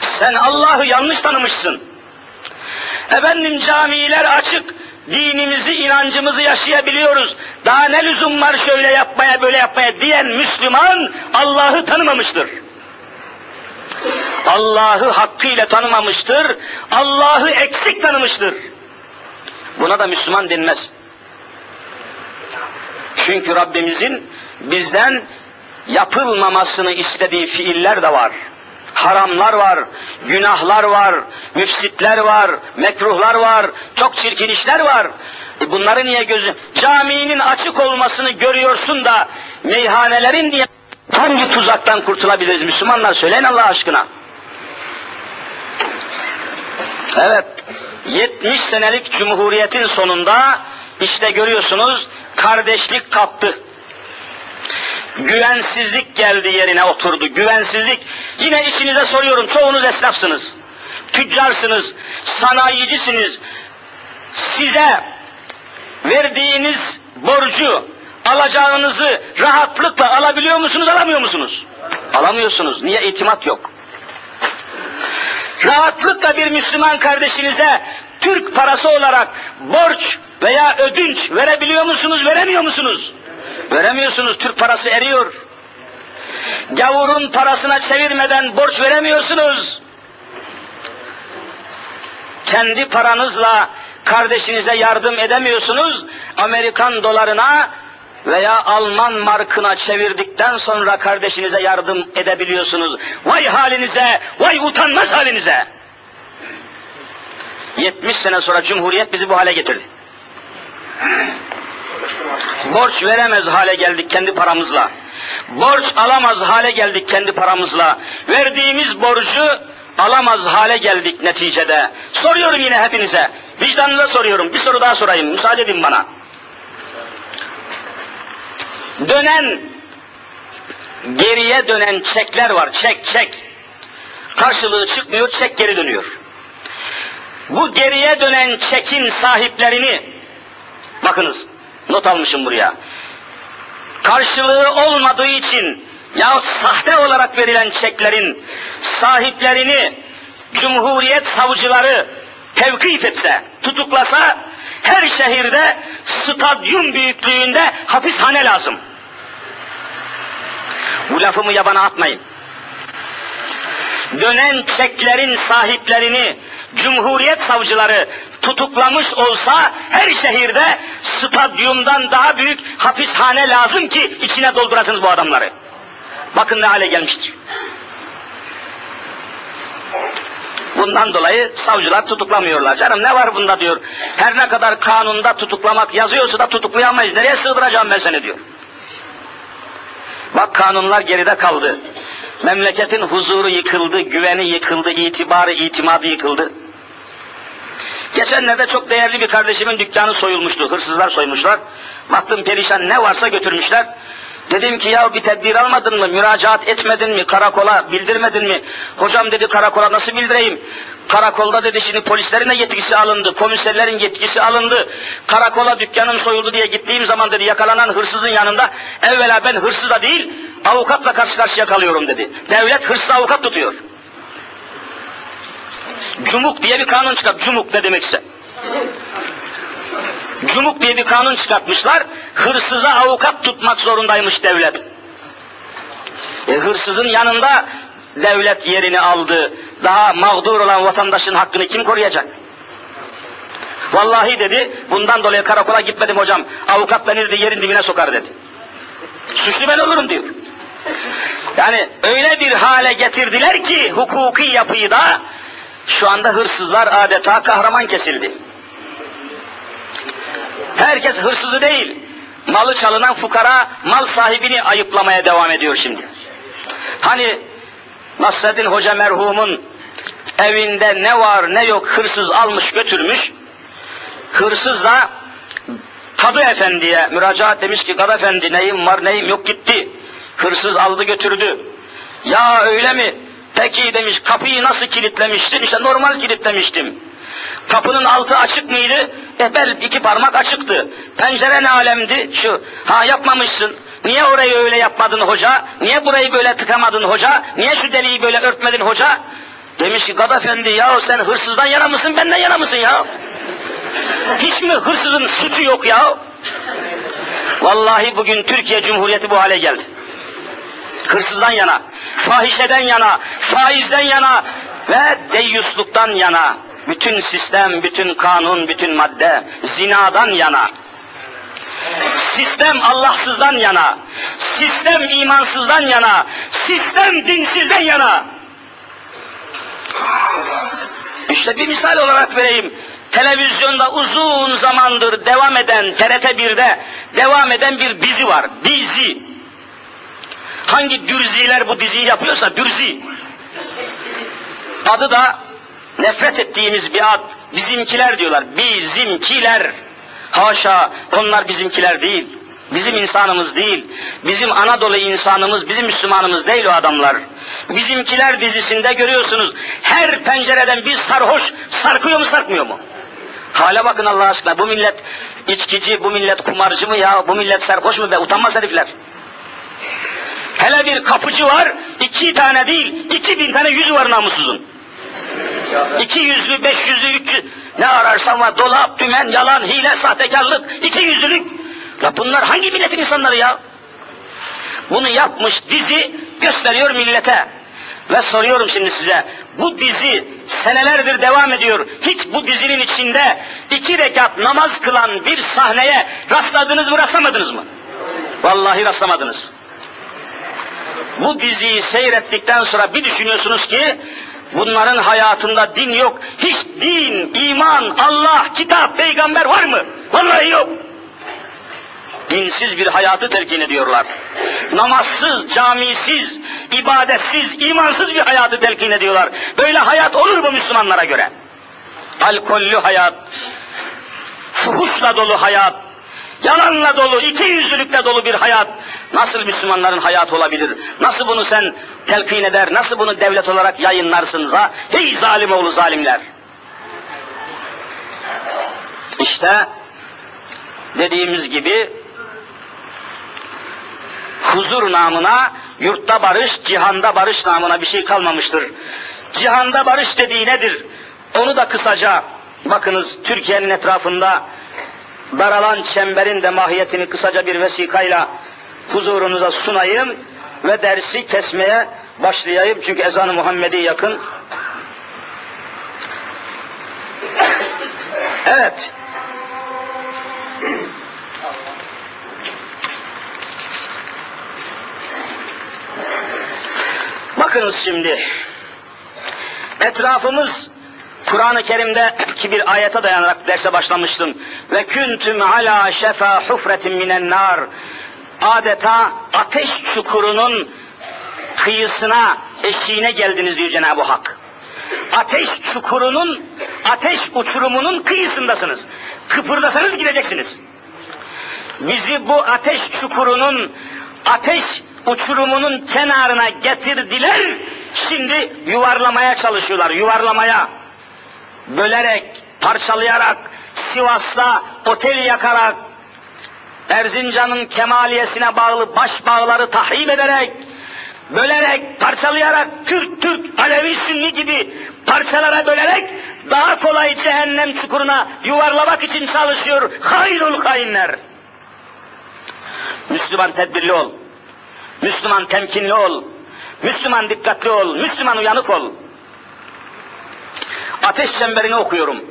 Sen Allah'ı yanlış tanımışsın. Efendim camiler açık, dinimizi, inancımızı yaşayabiliyoruz. Daha ne lüzum var şöyle yapmaya, böyle yapmaya diyen Müslüman Allah'ı tanımamıştır. Allah'ı hakkıyla tanımamıştır, Allah'ı eksik tanımıştır. Buna da Müslüman denmez. Çünkü Rabbimizin bizden yapılmamasını istediği fiiller de var. Haramlar var, günahlar var, müfsitler var, mekruhlar var, çok çirkin işler var. E bunları niye gözü... Caminin açık olmasını görüyorsun da meyhanelerin diye hangi tuzaktan kurtulabiliriz Müslümanlar söyleyin Allah aşkına. Evet, 70 senelik cumhuriyetin sonunda işte görüyorsunuz kardeşlik kalktı. Güvensizlik geldi yerine oturdu. Güvensizlik. Yine işinize soruyorum. Çoğunuz esnafsınız. Tüccarsınız. Sanayicisiniz. Size verdiğiniz borcu, alacağınızı rahatlıkla alabiliyor musunuz, alamıyor musunuz? Alamıyorsunuz. Niye? itimat yok. Rahatlıkla bir Müslüman kardeşinize Türk parası olarak borç veya ödünç verebiliyor musunuz, veremiyor musunuz? Veremiyorsunuz, Türk parası eriyor. Gavurun parasına çevirmeden borç veremiyorsunuz. Kendi paranızla kardeşinize yardım edemiyorsunuz. Amerikan dolarına veya Alman markına çevirdikten sonra kardeşinize yardım edebiliyorsunuz. Vay halinize, vay utanmaz halinize. 70 sene sonra Cumhuriyet bizi bu hale getirdi. Borç veremez hale geldik kendi paramızla. Borç alamaz hale geldik kendi paramızla. Verdiğimiz borcu alamaz hale geldik neticede. Soruyorum yine hepinize. Vicdanınıza soruyorum. Bir soru daha sorayım. Müsaade edin bana. dönen geriye dönen çekler var. Çek çek. Karşılığı çıkmıyor, çek geri dönüyor. Bu geriye dönen çekin sahiplerini bakınız not almışım buraya. Karşılığı olmadığı için yahut sahte olarak verilen çeklerin sahiplerini Cumhuriyet savcıları tevkif etse, tutuklasa her şehirde stadyum büyüklüğünde hapishane lazım. Bu lafımı yabana atmayın. Dönen çeklerin sahiplerini Cumhuriyet savcıları tutuklamış olsa her şehirde stadyumdan daha büyük hapishane lazım ki içine doldurasınız bu adamları. Bakın ne hale gelmiştir. Bundan dolayı savcılar tutuklamıyorlar. Canım ne var bunda diyor. Her ne kadar kanunda tutuklamak yazıyorsa da tutuklayamayız. Nereye sığdıracağım ben seni diyor. Bak kanunlar geride kaldı. Memleketin huzuru yıkıldı, güveni yıkıldı, itibarı, itimadı yıkıldı. Geçenlerde çok değerli bir kardeşimin dükkanı soyulmuştu. Hırsızlar soymuşlar. Baktım perişan ne varsa götürmüşler. Dedim ki ya bir tedbir almadın mı, müracaat etmedin mi, karakola bildirmedin mi? Hocam dedi karakola nasıl bildireyim? Karakolda dedi şimdi polislerin de yetkisi alındı, komiserlerin yetkisi alındı. Karakola dükkanım soyuldu diye gittiğim zaman dedi yakalanan hırsızın yanında evvela ben hırsıza değil avukatla karşı karşıya kalıyorum dedi. Devlet hırsız avukat tutuyor. Cumuk diye bir kanun çıkart. Cumuk ne demekse. Cumuk diye bir kanun çıkartmışlar. Hırsıza avukat tutmak zorundaymış devlet. E, hırsızın yanında devlet yerini aldı. Daha mağdur olan vatandaşın hakkını kim koruyacak? Vallahi dedi, bundan dolayı karakola gitmedim hocam. Avukat beni dedi yerin dibine sokar dedi. Suçlu ben olurum diyor. Yani öyle bir hale getirdiler ki hukuki yapıyı da şu anda hırsızlar adeta kahraman kesildi. Herkes hırsızı değil, malı çalınan fukara mal sahibini ayıplamaya devam ediyor şimdi. Hani Nasreddin Hoca merhumun evinde ne var ne yok hırsız almış götürmüş. Hırsız da Kadı Efendi'ye müracaat demiş ki Kadı Efendi neyim var neyim yok gitti. Hırsız aldı götürdü. Ya öyle mi? Peki demiş kapıyı nasıl kilitlemiştin? İşte normal kilitlemiştim. Kapının altı açık mıydı? E iki parmak açıktı. Pencere ne alemdi? Şu. Ha yapmamışsın. Niye orayı öyle yapmadın hoca? Niye burayı böyle tıkamadın hoca? Niye şu deliği böyle örtmedin hoca? Demiş ki Gadafendi ya sen hırsızdan yana mısın benden yana mısın ya? Hiç mi hırsızın suçu yok ya? Vallahi bugün Türkiye Cumhuriyeti bu hale geldi. Hırsızdan yana, fahişeden yana, faizden yana ve deyyusluktan yana. Bütün sistem, bütün kanun, bütün madde zinadan yana. Sistem Allahsızdan yana. Sistem imansızdan yana. Sistem dinsizden yana. İşte bir misal olarak vereyim. Televizyonda uzun zamandır devam eden, TRT 1'de devam eden bir dizi var. Dizi. Hangi dürziler bu diziyi yapıyorsa dürzi. Adı da nefret ettiğimiz bir ad. Bizimkiler diyorlar. Bizimkiler. Haşa onlar bizimkiler değil. Bizim insanımız değil. Bizim Anadolu insanımız, bizim Müslümanımız değil o adamlar. Bizimkiler dizisinde görüyorsunuz. Her pencereden bir sarhoş sarkıyor mu sarkmıyor mu? Hale bakın Allah aşkına. Bu millet içkici, bu millet kumarcı mı ya? Bu millet sarhoş mu be? Utanmaz herifler. Hele bir kapıcı var, iki tane değil, iki bin tane yüzü var namussuzun. İki yüzlü, beş yüzlü, üç yüz, ne ararsan var, dolap, dümen, yalan, hile, sahtekarlık, iki yüzlülük. Ya bunlar hangi milletin insanları ya? Bunu yapmış dizi gösteriyor millete. Ve soruyorum şimdi size, bu dizi senelerdir devam ediyor. Hiç bu dizinin içinde iki rekat namaz kılan bir sahneye rastladınız mı rastlamadınız mı? Vallahi rastlamadınız. Bu diziyi seyrettikten sonra bir düşünüyorsunuz ki bunların hayatında din yok. Hiç din, iman, Allah, kitap, peygamber var mı? Vallahi yok. Dinsiz bir hayatı telkin ediyorlar. Namazsız, camisiz, ibadetsiz, imansız bir hayatı telkin ediyorlar. Böyle hayat olur mu Müslümanlara göre? Alkollü hayat, fuhuşla dolu hayat, Yalanla dolu, iki yüzlülükle dolu bir hayat nasıl Müslümanların hayatı olabilir? Nasıl bunu sen telkin eder, nasıl bunu devlet olarak yayınlarsınız ha? Hey zalim oğlu zalimler! İşte dediğimiz gibi huzur namına, yurtta barış, cihanda barış namına bir şey kalmamıştır. Cihanda barış dediği nedir? Onu da kısaca bakınız Türkiye'nin etrafında daralan çemberin de mahiyetini kısaca bir vesikayla huzurunuza sunayım ve dersi kesmeye başlayayım. Çünkü ezan-ı Muhammedi yakın. Evet. Bakınız şimdi. Etrafımız Kur'an-ı Kerim'de ki bir ayete dayanarak derse başlamıştım. Ve küntüm ala şefa hufretin minen nar. Adeta ateş çukurunun kıyısına, eşiğine geldiniz diyor Cenab-ı Hak. Ateş çukurunun, ateş uçurumunun kıyısındasınız. Kıpırdasanız gideceksiniz. Bizi bu ateş çukurunun, ateş uçurumunun kenarına getirdiler. Şimdi yuvarlamaya çalışıyorlar, yuvarlamaya. Bölerek, parçalayarak, Sivas'ta otel yakarak, Erzincan'ın kemaliyesine bağlı baş bağları tahrip ederek, bölerek, parçalayarak, Türk, Türk, Alevi, Sünni gibi parçalara bölerek daha kolay cehennem çukuruna yuvarlamak için çalışıyor hayrul hainler. Müslüman tedbirli ol. Müslüman temkinli ol. Müslüman dikkatli ol. Müslüman uyanık ol. Ateş çemberini okuyorum.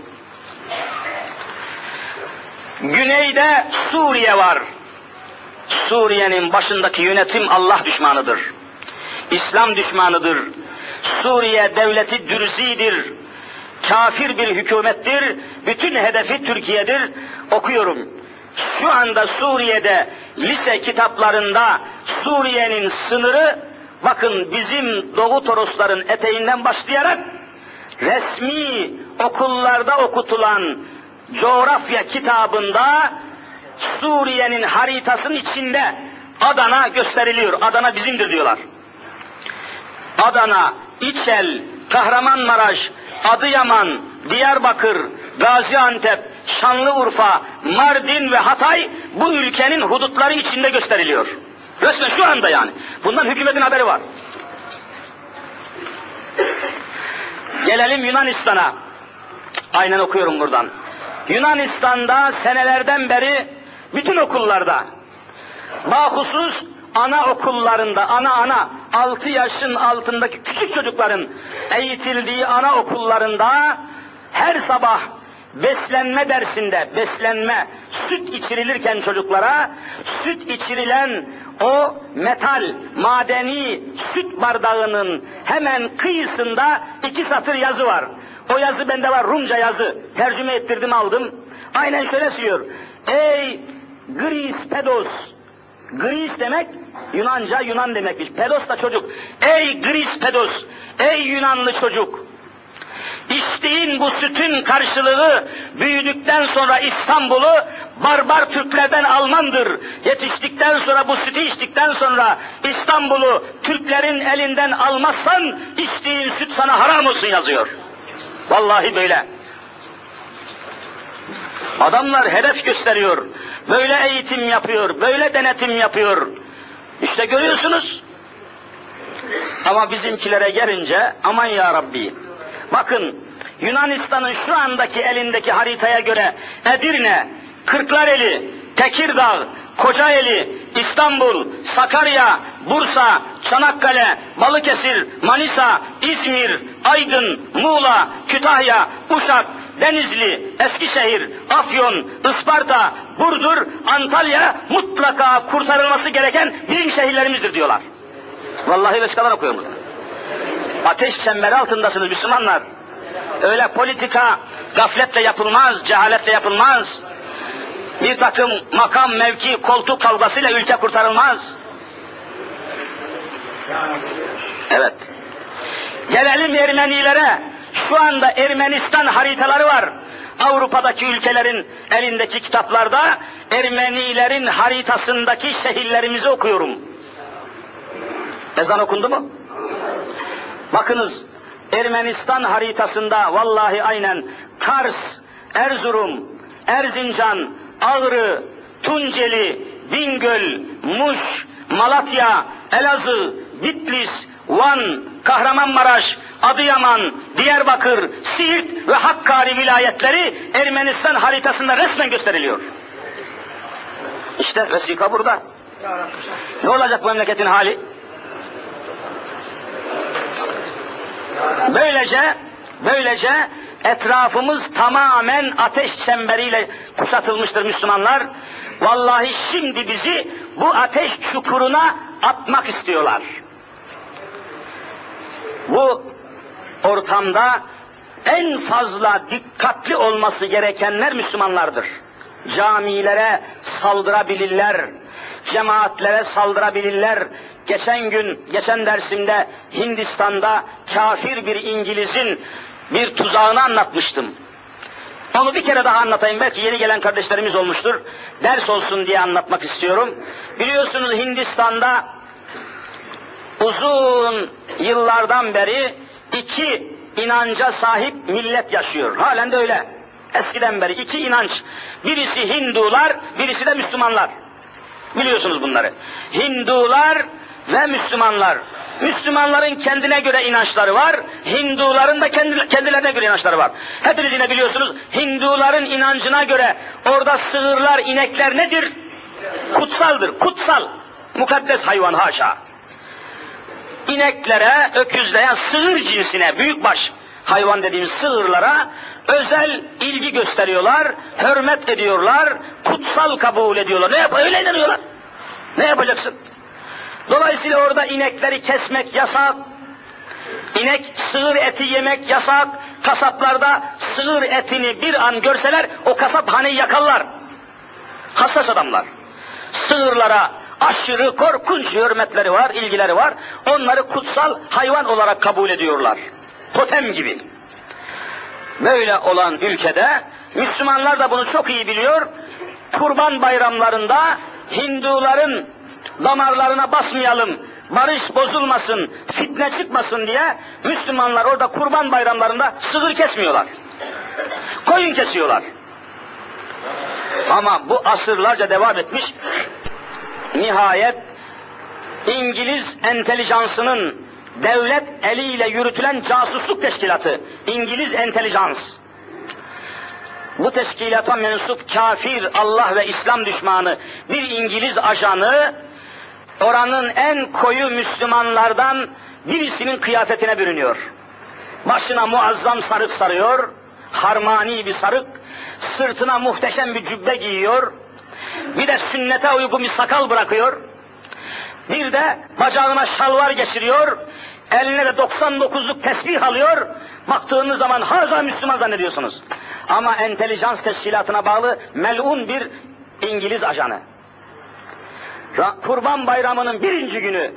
Güneyde Suriye var. Suriye'nin başındaki yönetim Allah düşmanıdır. İslam düşmanıdır. Suriye devleti dürzidir. Kafir bir hükümettir. Bütün hedefi Türkiye'dir. Okuyorum. Şu anda Suriye'de lise kitaplarında Suriye'nin sınırı bakın bizim Doğu Torosların eteğinden başlayarak resmi okullarda okutulan coğrafya kitabında Suriye'nin haritasının içinde Adana gösteriliyor. Adana bizimdir diyorlar. Adana, İçel, Kahramanmaraş, Adıyaman, Diyarbakır, Gaziantep, Şanlıurfa, Mardin ve Hatay bu ülkenin hudutları içinde gösteriliyor. Resmen şu anda yani. Bundan hükümetin haberi var. Gelelim Yunanistan'a. Aynen okuyorum buradan. Yunanistan'da senelerden beri bütün okullarda, bahusus ana okullarında, ana ana, 6 yaşın altındaki küçük çocukların eğitildiği ana okullarında her sabah beslenme dersinde, beslenme, süt içirilirken çocuklara, süt içirilen o metal, madeni süt bardağının hemen kıyısında iki satır yazı var. O yazı bende var, Rumca yazı. Tercüme ettirdim aldım. Aynen şöyle söylüyor. Ey Gris pedos. Gris demek Yunanca Yunan demekmiş. Pedos da çocuk. Ey Gris pedos. Ey Yunanlı çocuk. İçtiğin bu sütün karşılığı büyüdükten sonra İstanbul'u barbar Türklerden almandır. Yetiştikten sonra bu sütü içtikten sonra İstanbul'u Türklerin elinden almazsan içtiğin süt sana haram olsun yazıyor. Vallahi böyle. Adamlar hedef gösteriyor. Böyle eğitim yapıyor, böyle denetim yapıyor. İşte görüyorsunuz. Ama bizimkilere gelince aman ya Rabbi. Bakın Yunanistan'ın şu andaki elindeki haritaya göre Edirne, Kırklareli, Tekirdağ, Kocaeli, İstanbul, Sakarya, Bursa, Çanakkale, Balıkesir, Manisa, İzmir, Aydın, Muğla, Kütahya, Uşak, Denizli, Eskişehir, Afyon, Isparta, Burdur, Antalya mutlaka kurtarılması gereken bizim şehirlerimizdir diyorlar. Vallahi vesikalar okuyorum burada. Ateş çemberi altındasınız Müslümanlar. Öyle politika gafletle yapılmaz, cehaletle yapılmaz. Bir takım makam, mevki, koltuk kavgasıyla ülke kurtarılmaz. Evet. Gelelim Ermenilere. Şu anda Ermenistan haritaları var. Avrupa'daki ülkelerin elindeki kitaplarda Ermenilerin haritasındaki şehirlerimizi okuyorum. Ezan okundu mu? Bakınız Ermenistan haritasında vallahi aynen Kars, Erzurum, Erzincan, Ağrı, Tunceli, Bingöl, Muş, Malatya, Elazığ, Bitlis, Van, Kahramanmaraş, Adıyaman, Diyarbakır, Siirt ve Hakkari vilayetleri Ermenistan haritasında resmen gösteriliyor. İşte vesika burada. Ne olacak bu memleketin hali? Böylece, böylece etrafımız tamamen ateş çemberiyle kuşatılmıştır Müslümanlar. Vallahi şimdi bizi bu ateş çukuruna atmak istiyorlar. Bu ortamda en fazla dikkatli olması gerekenler Müslümanlardır. Camilere saldırabilirler, cemaatlere saldırabilirler. Geçen gün, geçen dersimde Hindistan'da kafir bir İngiliz'in bir tuzağını anlatmıştım. Onu bir kere daha anlatayım. Belki yeni gelen kardeşlerimiz olmuştur. Ders olsun diye anlatmak istiyorum. Biliyorsunuz Hindistan'da uzun yıllardan beri iki inanca sahip millet yaşıyor. Halen de öyle. Eskiden beri iki inanç. Birisi Hindular, birisi de Müslümanlar. Biliyorsunuz bunları. Hindular ve Müslümanlar. Müslümanların kendine göre inançları var, Hinduların da kendi, kendilerine göre inançları var. Hepiniz yine biliyorsunuz, Hinduların inancına göre orada sığırlar, inekler nedir? Kutsaldır, kutsal. Mukaddes hayvan haşa ineklere, öküzleyen sığır cinsine, büyükbaş hayvan dediğimiz sığırlara özel ilgi gösteriyorlar, hürmet ediyorlar, kutsal kabul ediyorlar. Ne yap öyle inanıyorlar. Ne yapacaksın? Dolayısıyla orada inekleri kesmek yasak, inek sığır eti yemek yasak, kasaplarda sığır etini bir an görseler o kasap haneyi yakarlar. Hassas adamlar. Sığırlara aşırı korkunç hürmetleri var, ilgileri var. Onları kutsal hayvan olarak kabul ediyorlar. Totem gibi. Böyle olan ülkede Müslümanlar da bunu çok iyi biliyor. Kurban bayramlarında Hinduların damarlarına basmayalım, barış bozulmasın, fitne çıkmasın diye Müslümanlar orada kurban bayramlarında sığır kesmiyorlar. Koyun kesiyorlar. Ama bu asırlarca devam etmiş. Nihayet İngiliz entelijansının devlet eliyle yürütülen casusluk teşkilatı, İngiliz entelijans. Bu teşkilata mensup kafir, Allah ve İslam düşmanı bir İngiliz ajanı oranın en koyu Müslümanlardan birisinin kıyafetine bürünüyor. Başına muazzam sarık sarıyor, harmani bir sarık, sırtına muhteşem bir cübbe giyiyor, bir de sünnete uygun bir sakal bırakıyor, bir de bacağına şalvar geçiriyor, eline de 99'luk tesbih alıyor, baktığınız zaman haza Müslüman zannediyorsunuz. Ama entelijans teşkilatına bağlı melun bir İngiliz ajanı. Kurban bayramının birinci günü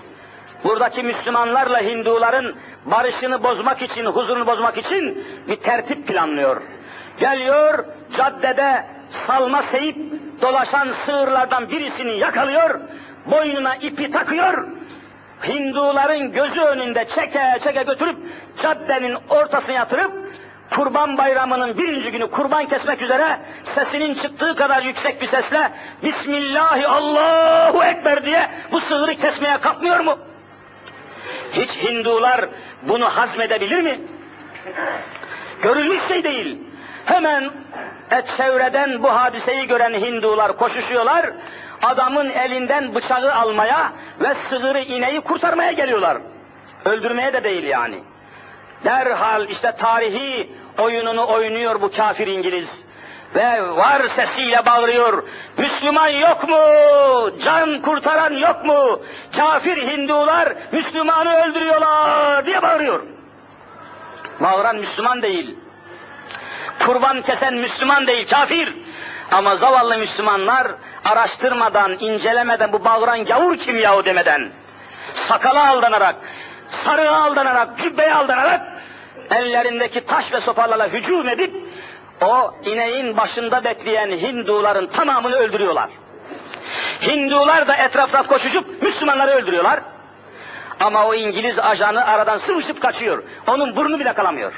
buradaki Müslümanlarla Hinduların barışını bozmak için, huzurunu bozmak için bir tertip planlıyor. Geliyor caddede salma seyip dolaşan sığırlardan birisini yakalıyor, boynuna ipi takıyor, Hinduların gözü önünde çeke çeke götürüp caddenin ortasına yatırıp Kurban bayramının birinci günü kurban kesmek üzere sesinin çıktığı kadar yüksek bir sesle Bismillahi Allahu Ekber diye bu sığırı kesmeye kalkmıyor mu? Hiç Hindular bunu hazmedebilir mi? Görülmüş şey değil. Hemen et çevreden bu hadiseyi gören Hindular koşuşuyorlar. Adamın elinden bıçağı almaya ve sığırı ineği kurtarmaya geliyorlar. Öldürmeye de değil yani. Derhal işte tarihi oyununu oynuyor bu kafir İngiliz. Ve var sesiyle bağırıyor. Müslüman yok mu? Can kurtaran yok mu? Kafir Hindular Müslümanı öldürüyorlar diye bağırıyor. Bağıran Müslüman değil. Kurban kesen Müslüman değil, kafir. Ama zavallı Müslümanlar araştırmadan, incelemeden bu bağıran gavur kim yahu demeden, sakala aldanarak, sarığa aldanarak, cübbeye aldanarak ellerindeki taş ve sopalarla hücum edip o ineğin başında bekleyen Hinduların tamamını öldürüyorlar. Hindular da etrafta koşuşup Müslümanları öldürüyorlar. Ama o İngiliz ajanı aradan sıvışıp kaçıyor. Onun burnu bile kalamıyor.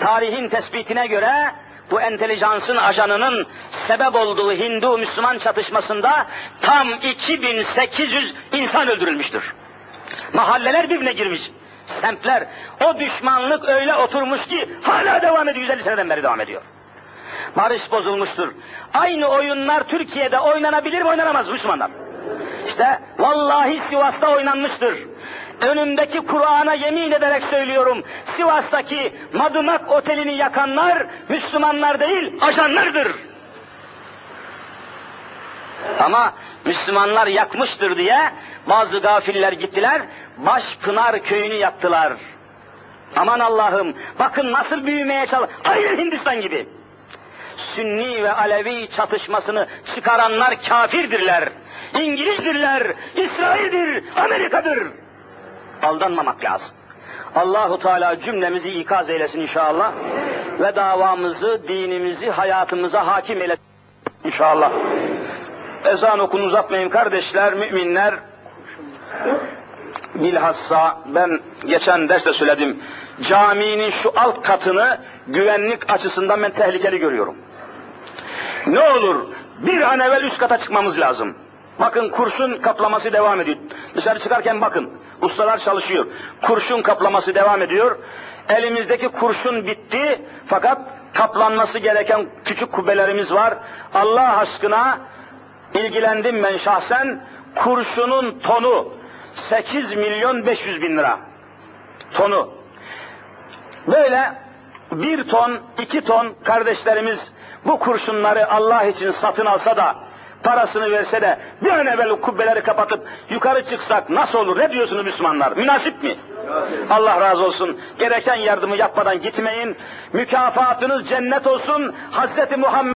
Tarihin tespitine göre bu entelijansın ajanının sebep olduğu Hindu-Müslüman çatışmasında tam 2800 insan öldürülmüştür. Mahalleler birbirine girmiş. Semtler. O düşmanlık öyle oturmuş ki hala devam ediyor. 150 seneden beri devam ediyor. Barış bozulmuştur. Aynı oyunlar Türkiye'de oynanabilir mi oynanamaz Müslümanlar? İşte vallahi Sivas'ta oynanmıştır. Önümdeki Kur'an'a yemin ederek söylüyorum. Sivas'taki Madımak Oteli'ni yakanlar Müslümanlar değil, ajanlardır. Ama Müslümanlar yakmıştır diye bazı gafiller gittiler, Başpınar köyünü yaktılar. Aman Allah'ım, bakın nasıl büyümeye çalış... Aynı Hindistan gibi. Sünni ve Alevi çatışmasını çıkaranlar kafirdirler. İngilizdirler, İsrail'dir, Amerika'dır. Aldanmamak lazım. Allahu Teala cümlemizi ikaz eylesin inşallah ve davamızı, dinimizi hayatımıza hakim eylesin inşallah. Ezan okunu uzatmayın kardeşler, müminler. Bilhassa ben geçen derste söyledim. Caminin şu alt katını güvenlik açısından ben tehlikeli görüyorum. Ne olur bir an evvel üst kata çıkmamız lazım. Bakın kurşun kaplaması devam ediyor. Dışarı çıkarken bakın. Ustalar çalışıyor. Kurşun kaplaması devam ediyor. Elimizdeki kurşun bitti fakat kaplanması gereken küçük kubbelerimiz var. Allah aşkına ilgilendim ben şahsen. Kurşunun tonu 8 milyon 500 bin lira. Tonu. Böyle bir ton, iki ton kardeşlerimiz bu kurşunları Allah için satın alsa da parasını verse de bir an evvel kubbeleri kapatıp yukarı çıksak nasıl olur? Ne diyorsunuz Müslümanlar? Münasip mi? Allah razı olsun. Gereken yardımı yapmadan gitmeyin. Mükafatınız cennet olsun. Hazreti Muhammed